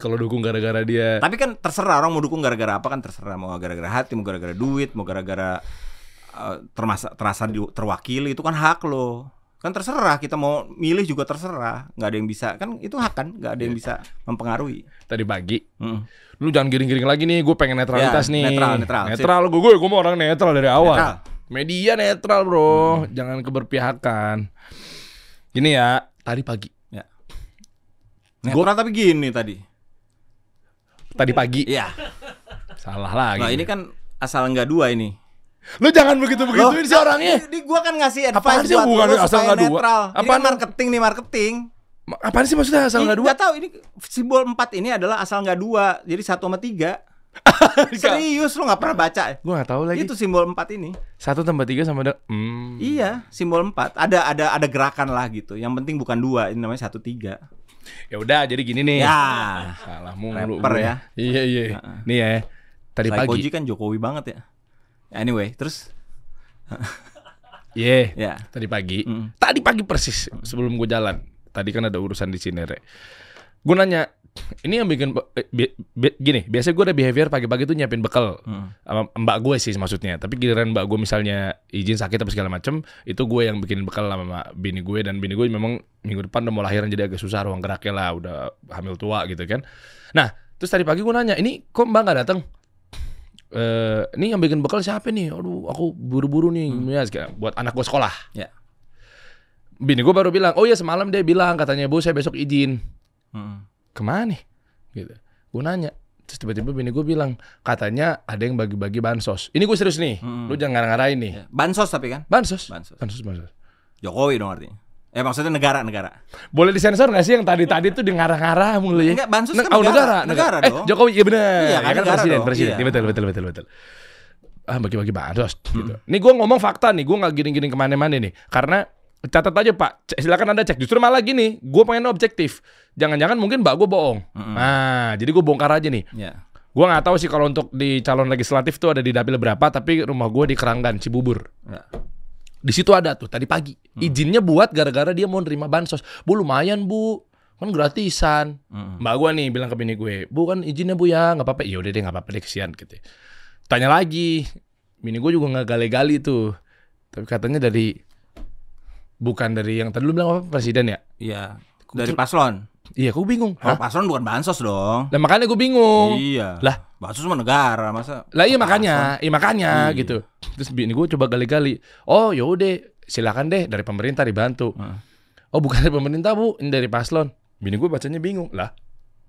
Speaker 2: Kalau dukung gara-gara dia.
Speaker 1: Tapi kan terserah orang mau dukung gara-gara apa kan terserah mau gara-gara hati, mau gara-gara duit, mau gara-gara uh, termasa terasa di- terwakili itu kan hak lo. Kan terserah kita mau milih juga terserah, nggak ada yang bisa kan itu hak kan, nggak ada yang bisa mempengaruhi.
Speaker 2: Tadi pagi.
Speaker 1: Mm.
Speaker 2: Lu jangan giring-giring lagi nih. Gue pengen netralitas
Speaker 1: Ya,
Speaker 2: nih.
Speaker 1: netral, netral.
Speaker 2: Netral gue. Gue gue mau orang netral dari awal.
Speaker 1: Netral.
Speaker 2: Media netral bro. Jangan keberpihakan. Gini ya. Tadi pagi.
Speaker 1: Ya. Netral tapi gini tadi.
Speaker 2: Tadi pagi.
Speaker 1: Iya.
Speaker 2: Salah lagi.
Speaker 1: Nah ini kan asal nggak dua ini.
Speaker 2: Lu jangan begitu-begituin
Speaker 1: Loh,
Speaker 2: sih orangnya.
Speaker 1: Di, di gua kan ngasih
Speaker 2: Apaan
Speaker 1: advice
Speaker 2: sih
Speaker 1: buat
Speaker 2: hubungannya
Speaker 1: lu
Speaker 2: asal nggak dua? Apaan?
Speaker 1: kan marketing nih marketing.
Speaker 2: Ma- Apaan sih maksudnya asal nggak dua?
Speaker 1: nggak tahu ini simbol 4 ini adalah asal nggak dua. Jadi satu sama tiga. Serius lu nggak pernah baca? ya?
Speaker 2: Gue gak tahu lagi.
Speaker 1: Itu simbol 4 ini.
Speaker 2: Satu tambah tiga sama ada. Hmm.
Speaker 1: Iya, simbol 4. Ada ada ada gerakan lah gitu. Yang penting bukan dua, ini namanya satu tiga.
Speaker 2: Ya udah jadi gini nih.
Speaker 1: Ya.
Speaker 2: Salah mulu.
Speaker 1: Rapper ya.
Speaker 2: Iya iya. Nih ya. Tadi
Speaker 1: Selain
Speaker 2: pagi.
Speaker 1: Koji kan Jokowi banget ya. Anyway, terus
Speaker 2: Iya.
Speaker 1: ya.
Speaker 2: Tadi pagi.
Speaker 1: Mm.
Speaker 2: Tadi pagi persis sebelum gue jalan. Tadi kan ada urusan di Cinere. Gue nanya, ini yang bikin bi- bi- gini. Biasanya gue ada behavior pagi-pagi tuh nyiapin bekal
Speaker 1: Hmm.
Speaker 2: sama mbak gue sih maksudnya. Tapi giliran mbak gue misalnya izin sakit apa segala macem, itu gue yang bikin bekal sama bini gue dan bini gue memang minggu depan udah mau lahiran jadi agak susah ruang geraknya lah, udah hamil tua gitu kan. Nah, terus tadi pagi gue nanya, ini kok mbak nggak datang? Eh, ini yang bikin bekal siapa nih? Aduh, aku buru-buru nih, ya, sekarang buat anak gue sekolah.
Speaker 1: Ya.
Speaker 2: Bini gue baru bilang, oh ya semalam dia bilang katanya bu saya besok izin
Speaker 1: Hmm.
Speaker 2: ke mana nih? Gitu. Gue nanya, terus tiba-tiba bini gue bilang katanya ada yang bagi-bagi bansos. Ini gue serius nih,
Speaker 1: Hmm.
Speaker 2: lu jangan ngarang-ngarain nih.
Speaker 1: Ya. Bansos tapi kan?
Speaker 2: Bansos,
Speaker 1: Bansos.
Speaker 2: bansos, bansos.
Speaker 1: Jokowi dong artinya. Eh maksudnya negara-negara.
Speaker 2: Boleh disensor gak sih yang tadi-tadi tuh di ngarah-ngarah mulu ya?
Speaker 1: Enggak, bansos kan
Speaker 2: oh,
Speaker 1: negara.
Speaker 2: negara,
Speaker 1: Negara
Speaker 2: Eh,
Speaker 1: dong.
Speaker 2: Jokowi, iya benar.
Speaker 1: Iya, kan
Speaker 2: ya kan
Speaker 1: negara
Speaker 2: presiden,
Speaker 1: dong.
Speaker 2: presiden.
Speaker 1: Iya.
Speaker 2: Iya, betul, betul, betul, betul. Ah, bagi-bagi bansos gitu. Nih gue ngomong fakta nih, gue nggak giring-giring ke mana-mana nih. Karena catat aja Pak, silakan anda cek. Justru malah gini, gue pengen objektif. Jangan-jangan mungkin mbak gue bohong. Nah, jadi gue bongkar aja nih.
Speaker 1: Ya.
Speaker 2: Gue nggak tahu sih kalau untuk di calon legislatif tuh ada di dapil berapa, tapi rumah gue di Keranggan, Cibubur.
Speaker 1: Ya.
Speaker 2: Di situ ada tuh tadi pagi. Izinnya buat gara-gara dia mau nerima bansos. Bu lumayan bu, kan gratisan.
Speaker 1: Mm.
Speaker 2: Mbak gue nih bilang ke bini gue, bu kan izinnya bu ya, nggak apa-apa. Iya udah deh nggak apa-apa deh kesian gitu. Tanya lagi, bini gue juga nggak gali-gali tuh. Tapi katanya dari bukan dari yang tadi lu bilang apa presiden ya?
Speaker 1: Iya. Dari paslon.
Speaker 2: Iya, aku bingung.
Speaker 1: Kalau paslon bukan bansos dong.
Speaker 2: Lah makanya gue bingung.
Speaker 1: Iya.
Speaker 2: Lah.
Speaker 1: bansos mah negara masa.
Speaker 2: Lah iya makanya, iya makanya
Speaker 1: Iya.
Speaker 2: gitu. Terus bini gue coba gali-gali. Oh yaudah, silakan deh dari pemerintah dibantu.
Speaker 1: Hmm.
Speaker 2: Oh bukan dari pemerintah bu, ini dari paslon. Bini gue bacanya bingung lah.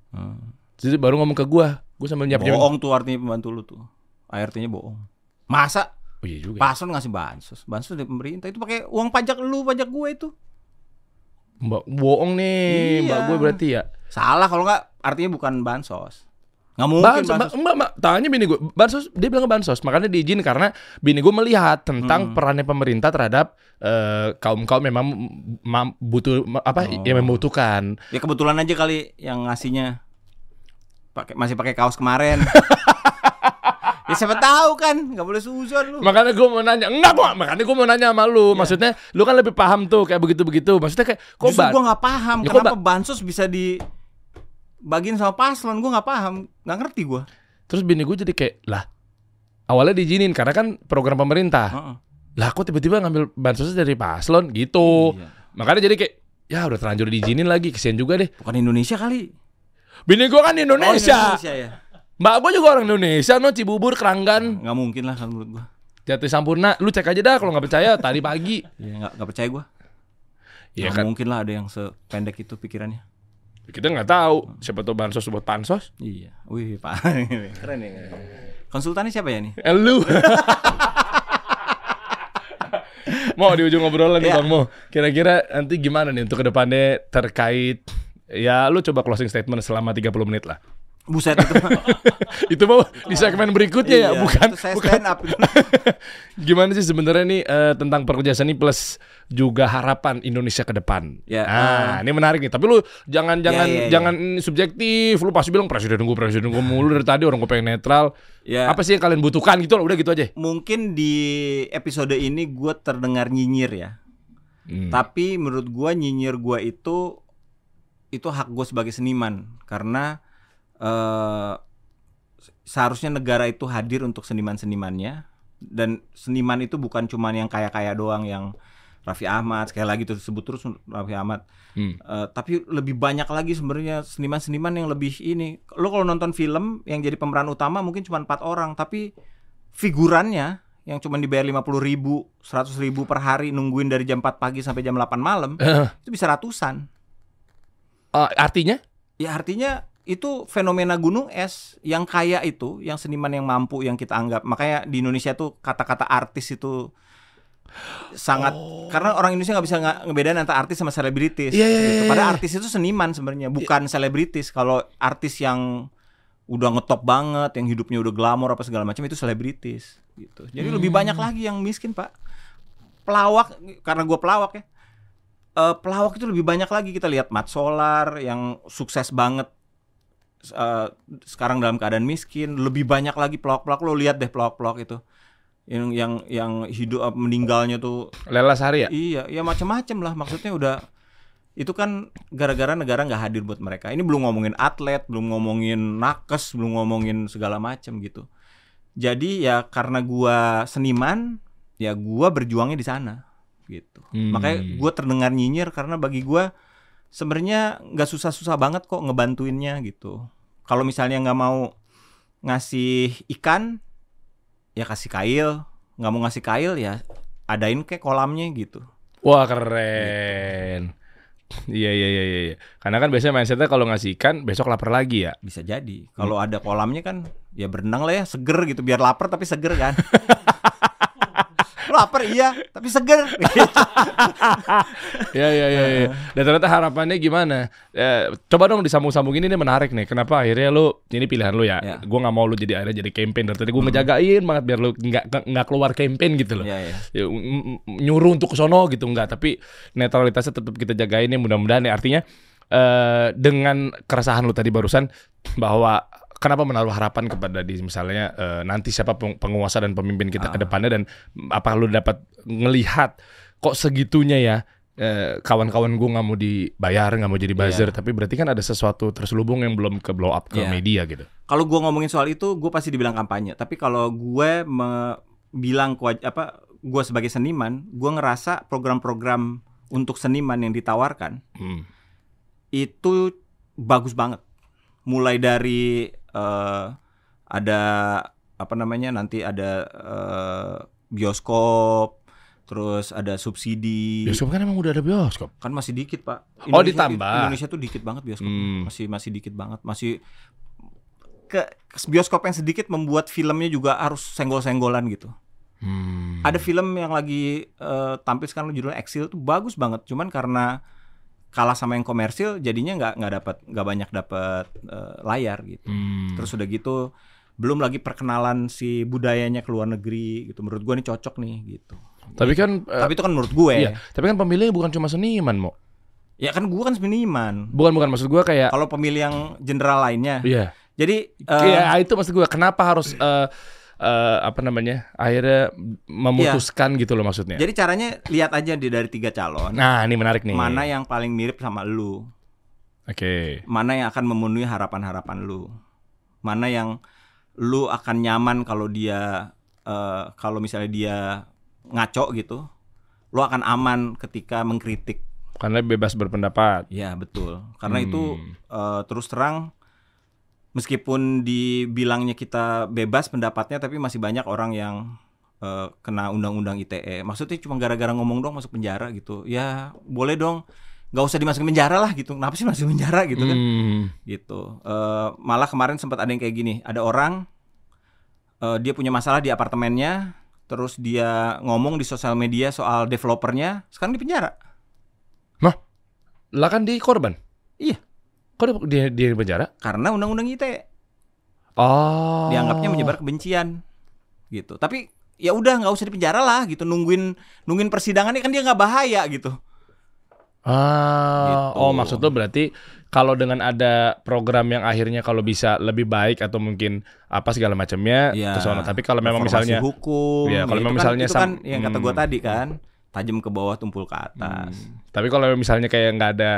Speaker 1: Hmm.
Speaker 2: Jadi baru ngomong ke gue, gue sambil nyiap nyiap.
Speaker 1: Bohong tuh artinya pembantu lu tuh. ART-nya bohong. Masa
Speaker 2: Oh iya juga.
Speaker 1: paslon ngasih bansos? Bansos dari pemerintah itu pakai uang pajak lu, pajak gue itu.
Speaker 2: Mbak bohong nih,
Speaker 1: Iya.
Speaker 2: mbak gue berarti ya.
Speaker 1: Salah kalau nggak artinya bukan bansos. Nggak mungkin
Speaker 2: Bansos,
Speaker 1: bansos.
Speaker 2: mbak, mbak, mbak, tanya bini gue, bansos, dia bilang bansos, makanya diizin karena bini gue melihat tentang
Speaker 1: Hmm.
Speaker 2: perannya pemerintah terhadap eh, kaum kaum memang mam- butuh apa
Speaker 1: Oh.
Speaker 2: yang membutuhkan.
Speaker 1: Ya kebetulan aja kali yang ngasihnya pakai masih pakai kaos kemarin. Ya siapa tahu kan, nggak boleh suzon lu.
Speaker 2: Makanya gue mau nanya, enggak gua, makanya gue mau nanya sama lu. Maksudnya lu kan lebih paham tuh kayak begitu-begitu. Maksudnya kayak kok
Speaker 1: Justru gue nggak paham
Speaker 2: Ya, kok
Speaker 1: kenapa bansos bisa di bagiin sama paslon. Gue nggak paham, nggak ngerti gue.
Speaker 2: Terus bini gue jadi kayak lah awalnya diizinin karena kan program pemerintah.
Speaker 1: Heeh.
Speaker 2: Lah kok tiba-tiba ngambil bansosnya dari paslon gitu.
Speaker 1: Iya.
Speaker 2: Makanya jadi kayak ya udah terlanjur diizinin lagi kesian juga deh.
Speaker 1: Bukan Indonesia kali.
Speaker 2: Bini gue kan di
Speaker 1: Oh,
Speaker 2: Indonesia.
Speaker 1: Indonesia ya.
Speaker 2: Mbak gue juga orang Indonesia, no Cibubur, Keranggan,
Speaker 1: Nggak mungkin lah kalau menurut gue.
Speaker 2: Jati Sampurna. Lu cek aja dah kalau nggak percaya tadi pagi.
Speaker 1: Ya nggak nggak percaya gue.
Speaker 2: Iya
Speaker 1: Nggak
Speaker 2: kan,
Speaker 1: mungkin lah ada yang sependek itu pikirannya.
Speaker 2: kita nggak tahu. Siapa tahu bansos buat pansos.
Speaker 1: Iya. Wih, Pak. Keren ya. Konsultannya siapa ya nih?
Speaker 2: Eh, lu. Mau di ujung obrolan nih
Speaker 1: Iya.
Speaker 2: Bang Mo. Kira-kira nanti gimana nih untuk ke depannya terkait ya lu coba closing statement selama 30 menit lah.
Speaker 1: Buset itu.
Speaker 2: itu mau di segmen berikutnya ya,
Speaker 1: Iya,
Speaker 2: bukan
Speaker 1: itu saya
Speaker 2: bukan.
Speaker 1: stand up.
Speaker 2: Gimana sih sebenarnya nih eh, tentang pekerja seni plus juga harapan Indonesia ke depan?
Speaker 1: Ya,
Speaker 2: ah, ini menarik nih. Tapi lu jangan jangan
Speaker 1: ya, ya.
Speaker 2: jangan subjektif. Lu pasti bilang presiden gue presiden gue mulu dari tadi orang gue pengen netral.
Speaker 1: Ya.
Speaker 2: Apa sih yang kalian butuhkan gitu loh, udah gitu aja.
Speaker 1: Mungkin di episode ini gue terdengar nyinyir ya.
Speaker 2: Hmm.
Speaker 1: Tapi menurut gua nyinyir gua itu itu hak gue sebagai seniman karena eh seharusnya negara itu hadir untuk seniman-senimannya dan seniman itu bukan cuman yang kaya-kaya doang yang Raffi Ahmad sekali lagi terus sebut terus Raffi Ahmad
Speaker 2: Hmm.
Speaker 1: Eh, tapi lebih banyak lagi sebenarnya seniman-seniman yang lebih ini lo kalau nonton film yang jadi pemeran utama mungkin cuma empat orang tapi figurannya yang cuma dibayar lima puluh ribu, seratus ribu per hari nungguin dari jam 4 pagi sampai jam 8 malam
Speaker 2: Eh,
Speaker 1: itu bisa ratusan.
Speaker 2: eh, artinya?
Speaker 1: Ya artinya itu fenomena gunung es yang kaya itu, yang seniman yang mampu yang kita anggap. Makanya di Indonesia tuh kata-kata artis itu sangat karena orang Indonesia nggak bisa ngebedain antara artis sama selebritis.
Speaker 2: Iya, iya,
Speaker 1: gitu.
Speaker 2: iya,
Speaker 1: Padahal
Speaker 2: iya.
Speaker 1: artis itu seniman sebenarnya, bukan selebritis. Kalau artis yang udah ngetop banget, yang hidupnya udah glamor apa segala macam itu selebritis gitu. Jadi lebih banyak lagi yang miskin, Pak. Pelawak karena gua pelawak ya. Eh, pelawak itu lebih banyak lagi kita lihat Mat Solar yang sukses banget eh, sekarang dalam keadaan miskin lebih banyak lagi pelawak-pelawak lo lihat deh pelawak-pelawak itu. Yang yang yang hidup eh, meninggalnya tuh.
Speaker 2: Lela Sari ya?
Speaker 1: iya ya macam-macam lah. Maksudnya udah itu kan gara-gara negara nggak hadir buat mereka. Ini belum ngomongin atlet belum ngomongin nakes belum ngomongin segala macam gitu. Jadi ya karena gua seniman ya gua berjuangnya di sana gitu.
Speaker 2: Hmm.
Speaker 1: makanya gua terdengar nyinyir karena bagi gua sebenarnya nggak susah-susah banget kok ngebantuinnya gitu kalau misalnya nggak mau ngasih ikan ya kasih kail nggak mau ngasih kail ya adain kayak kolamnya gitu
Speaker 2: Wah keren. Iya iya iya iya. Karena kan biasanya mindsetnya kalau ngasih ikan besok lapar lagi ya.
Speaker 1: bisa jadi kalau ada kolamnya kan ya berenang lah ya seger gitu biar lapar tapi seger kan lapar iya tapi seger
Speaker 2: Iya iya iya. iya. Dan ternyata harapannya gimana? Eh, coba dong disambung-sambungin ini menarik nih. Kenapa akhirnya lu ini pilihan lu ya?
Speaker 1: Ya.
Speaker 2: Gue nggak mau lu jadi akhirnya jadi campaign dari tadi gue ngejagain banget biar lu nggak nggak keluar campaign gitu loh.
Speaker 1: Iya, iya.
Speaker 2: Ya, nyuruh untuk ke sono gitu enggak tapi netralitasnya tetap kita jagain ya mudah-mudahan ya artinya eh dengan keresahan lu tadi barusan bahwa kenapa menaruh harapan kepada di misalnya eh, nanti siapa peng- penguasa dan pemimpin kita ke
Speaker 1: Ah.
Speaker 2: depannya dan apa lu dapat ngelihat kok segitunya ya eh, kawan-kawan gue nggak mau dibayar nggak mau jadi buzzer tapi berarti kan ada sesuatu terselubung yang belum ke blow up ke
Speaker 1: Iya.
Speaker 2: media gitu
Speaker 1: kalau gua ngomongin soal itu gue pasti dibilang kampanye tapi kalau gue bilang apa gue sebagai seniman gue ngerasa program-program untuk seniman yang ditawarkan
Speaker 2: Hmm.
Speaker 1: itu bagus banget. Mulai dari eh, ada apa namanya nanti ada eh, bioskop, terus ada subsidi.
Speaker 2: bioskop kan emang udah ada bioskop
Speaker 1: Kan masih dikit pak.
Speaker 2: Oh, ditambah.
Speaker 1: Indonesia tuh dikit banget bioskop.
Speaker 2: Hmm.
Speaker 1: Masih masih dikit banget. Masih ke bioskop yang sedikit membuat filmnya juga harus senggol-senggolan gitu.
Speaker 2: Hmm.
Speaker 1: Ada film yang lagi eh, tampil sekarang judulnya Exile tuh bagus banget, cuman karena kalah sama yang komersil jadinya nggak nggak dapat nggak banyak dapat eh, layar gitu.
Speaker 2: Hmm.
Speaker 1: Terus udah gitu belum lagi perkenalan si budayanya ke luar negeri gitu. Menurut gua ini cocok nih gitu.
Speaker 2: tapi kan eh,
Speaker 1: Tapi itu kan menurut gue.
Speaker 2: Iya, tapi kan pemilihnya bukan cuma seniman, Mo.
Speaker 1: Ya kan gua kan seniman.
Speaker 2: Bukan bukan maksud gua kayak
Speaker 1: Kalau pemilih yang jenderal lainnya.
Speaker 2: iya.
Speaker 1: Jadi eh,
Speaker 2: Iya, itu maksud gua kenapa harus eh, eh, apa namanya akhirnya memutuskan gitu loh maksudnya.
Speaker 1: Jadi caranya lihat aja di dari tiga calon
Speaker 2: nah ini menarik nih.
Speaker 1: mana yang paling mirip sama lu,
Speaker 2: Oke.
Speaker 1: mana yang akan memenuhi harapan-harapan lu, mana yang lu akan nyaman kalau dia eh, kalau misalnya dia ngaco gitu, lu akan aman ketika mengkritik.
Speaker 2: Karena bebas berpendapat.
Speaker 1: Ya betul, karena itu
Speaker 2: Hmm.
Speaker 1: eh, terus terang meskipun dibilangnya kita bebas pendapatnya, tapi masih banyak orang yang eh, kena undang-undang ITE. Maksudnya cuma gara-gara ngomong dong masuk penjara gitu. Ya boleh dong, nggak usah dimasukin penjara lah gitu. Kenapa sih masuk penjara gitu kan?
Speaker 2: Hmm.
Speaker 1: Gitu. Eh, malah kemarin sempat ada yang kayak gini. Ada orang eh, dia punya masalah di apartemennya, terus dia ngomong di sosial media soal developernya, sekarang di penjara.
Speaker 2: Lah kan di korban. Kok dia dia di penjara?
Speaker 1: Karena undang-undang ITE.
Speaker 2: Oh.
Speaker 1: dianggapnya menyebar kebencian gitu tapi ya udah nggak usah dipenjara lah gitu nungguin nungguin persidangannya kan dia nggak bahaya gitu
Speaker 2: Ah,
Speaker 1: Gitu.
Speaker 2: oh maksud lo berarti kalau dengan ada program yang akhirnya kalau bisa lebih baik atau mungkin apa segala macamnya
Speaker 1: Ya,
Speaker 2: tersono. Tapi kalau memang misalnya
Speaker 1: hukum
Speaker 2: Iya, kalau
Speaker 1: itu
Speaker 2: memang
Speaker 1: kan-
Speaker 2: misalnya
Speaker 1: itu kan
Speaker 2: sam-
Speaker 1: yang kata
Speaker 2: hmm.
Speaker 1: gua tadi kan tajam ke bawah tumpul ke atas
Speaker 2: tapi kalau misalnya kayak nggak ada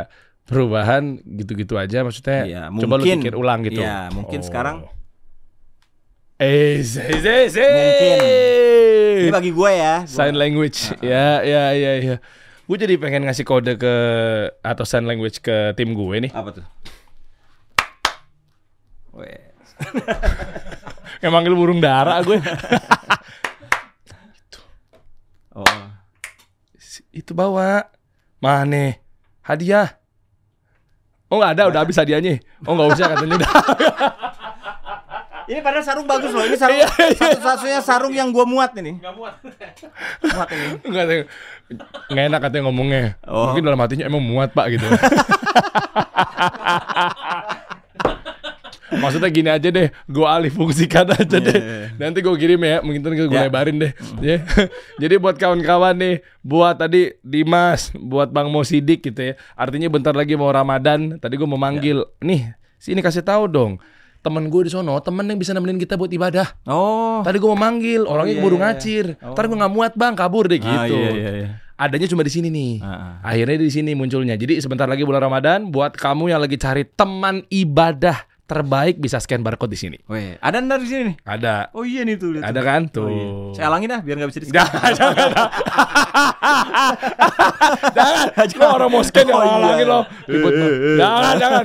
Speaker 2: perubahan gitu-gitu aja maksudnya
Speaker 1: Iya,
Speaker 2: coba lu
Speaker 1: mungkin.
Speaker 2: pikir ulang gitu.
Speaker 1: Iya, mungkin sekarang-
Speaker 2: eh eh eh eh.
Speaker 1: Mungkin. ini bagi gue ya gua-
Speaker 2: sign language. Ya, ya, ya, ya. Gue jadi pengen ngasih kode ke atau sign language ke tim gue nih.
Speaker 1: apa tuh Weh.
Speaker 2: Yang manggil burung dara gue.
Speaker 1: oh
Speaker 2: Itu bawa. Mana? Hadiah. Oh nggak ada, udah habis hadiahnya. Oh nggak usah katanya udah.
Speaker 1: ini padahal sarung bagus loh ini sarung
Speaker 2: Iya,
Speaker 1: satu-satunya sarung yang gua muat ini
Speaker 2: Nggak muat.
Speaker 1: muat ini.
Speaker 2: Nggak enak katanya ngomongnya.
Speaker 1: Oh.
Speaker 2: Mungkin dalam hatinya emang muat pak gitu. Maksudnya gini aja deh, gue alih fungsikan aja deh.
Speaker 1: Iya.
Speaker 2: Nanti gue kirim ya, mungkin gue
Speaker 1: Ya.
Speaker 2: lebarin deh. Ya. Jadi buat kawan-kawan nih, buat tadi Dimas, buat Bang Mo Sidik gitu ya. Artinya bentar lagi mau Ramadan, tadi gue mau manggil,
Speaker 1: Ya.
Speaker 2: nih sini kasih tahu dong. Temen gue di sono, temen yang bisa nemenin kita buat ibadah.
Speaker 1: oh
Speaker 2: Tadi gue mau manggil, orangnya
Speaker 1: iya,
Speaker 2: keburu
Speaker 1: iya.
Speaker 2: ngacir.
Speaker 1: Oh.
Speaker 2: Ntar gue nggak muat bang, kabur deh gitu.
Speaker 1: Ah, iya, iya, iya.
Speaker 2: Adanya cuma di sini nih.
Speaker 1: Ah, ah.
Speaker 2: Akhirnya di sini munculnya. Jadi sebentar lagi bulan Ramadan, buat kamu yang lagi cari teman ibadah terbaik bisa scan barcode di sini.
Speaker 1: Weh, ada ntar di sini nih.
Speaker 2: Ada.
Speaker 1: Oh iya nih tuh.
Speaker 2: Ada
Speaker 1: tuh.
Speaker 2: kan
Speaker 1: Oh,
Speaker 2: tuh.
Speaker 1: iya. Saya alangin dah biar nggak bisa di
Speaker 2: Jangan, jangan. jangan. Lo orang mau scan ya
Speaker 1: Oh, iya.
Speaker 2: halangin lo. Ribut lo. Jangan, jangan.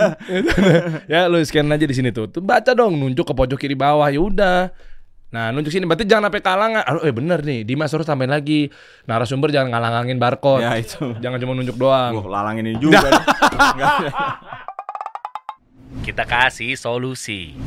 Speaker 2: ya lu scan aja di sini tuh. Tuh baca dong, nunjuk ke pojok kiri bawah ya udah. Nah, nunjuk sini berarti jangan sampai kalangan. Aduh, eh bener nih, Dimas harus tambahin lagi. Narasumber jangan ngalangangin barcode.
Speaker 1: Ya itu.
Speaker 2: Jangan cuma nunjuk doang.
Speaker 1: Gua lalangin ini juga.
Speaker 3: Kita kasih solusi.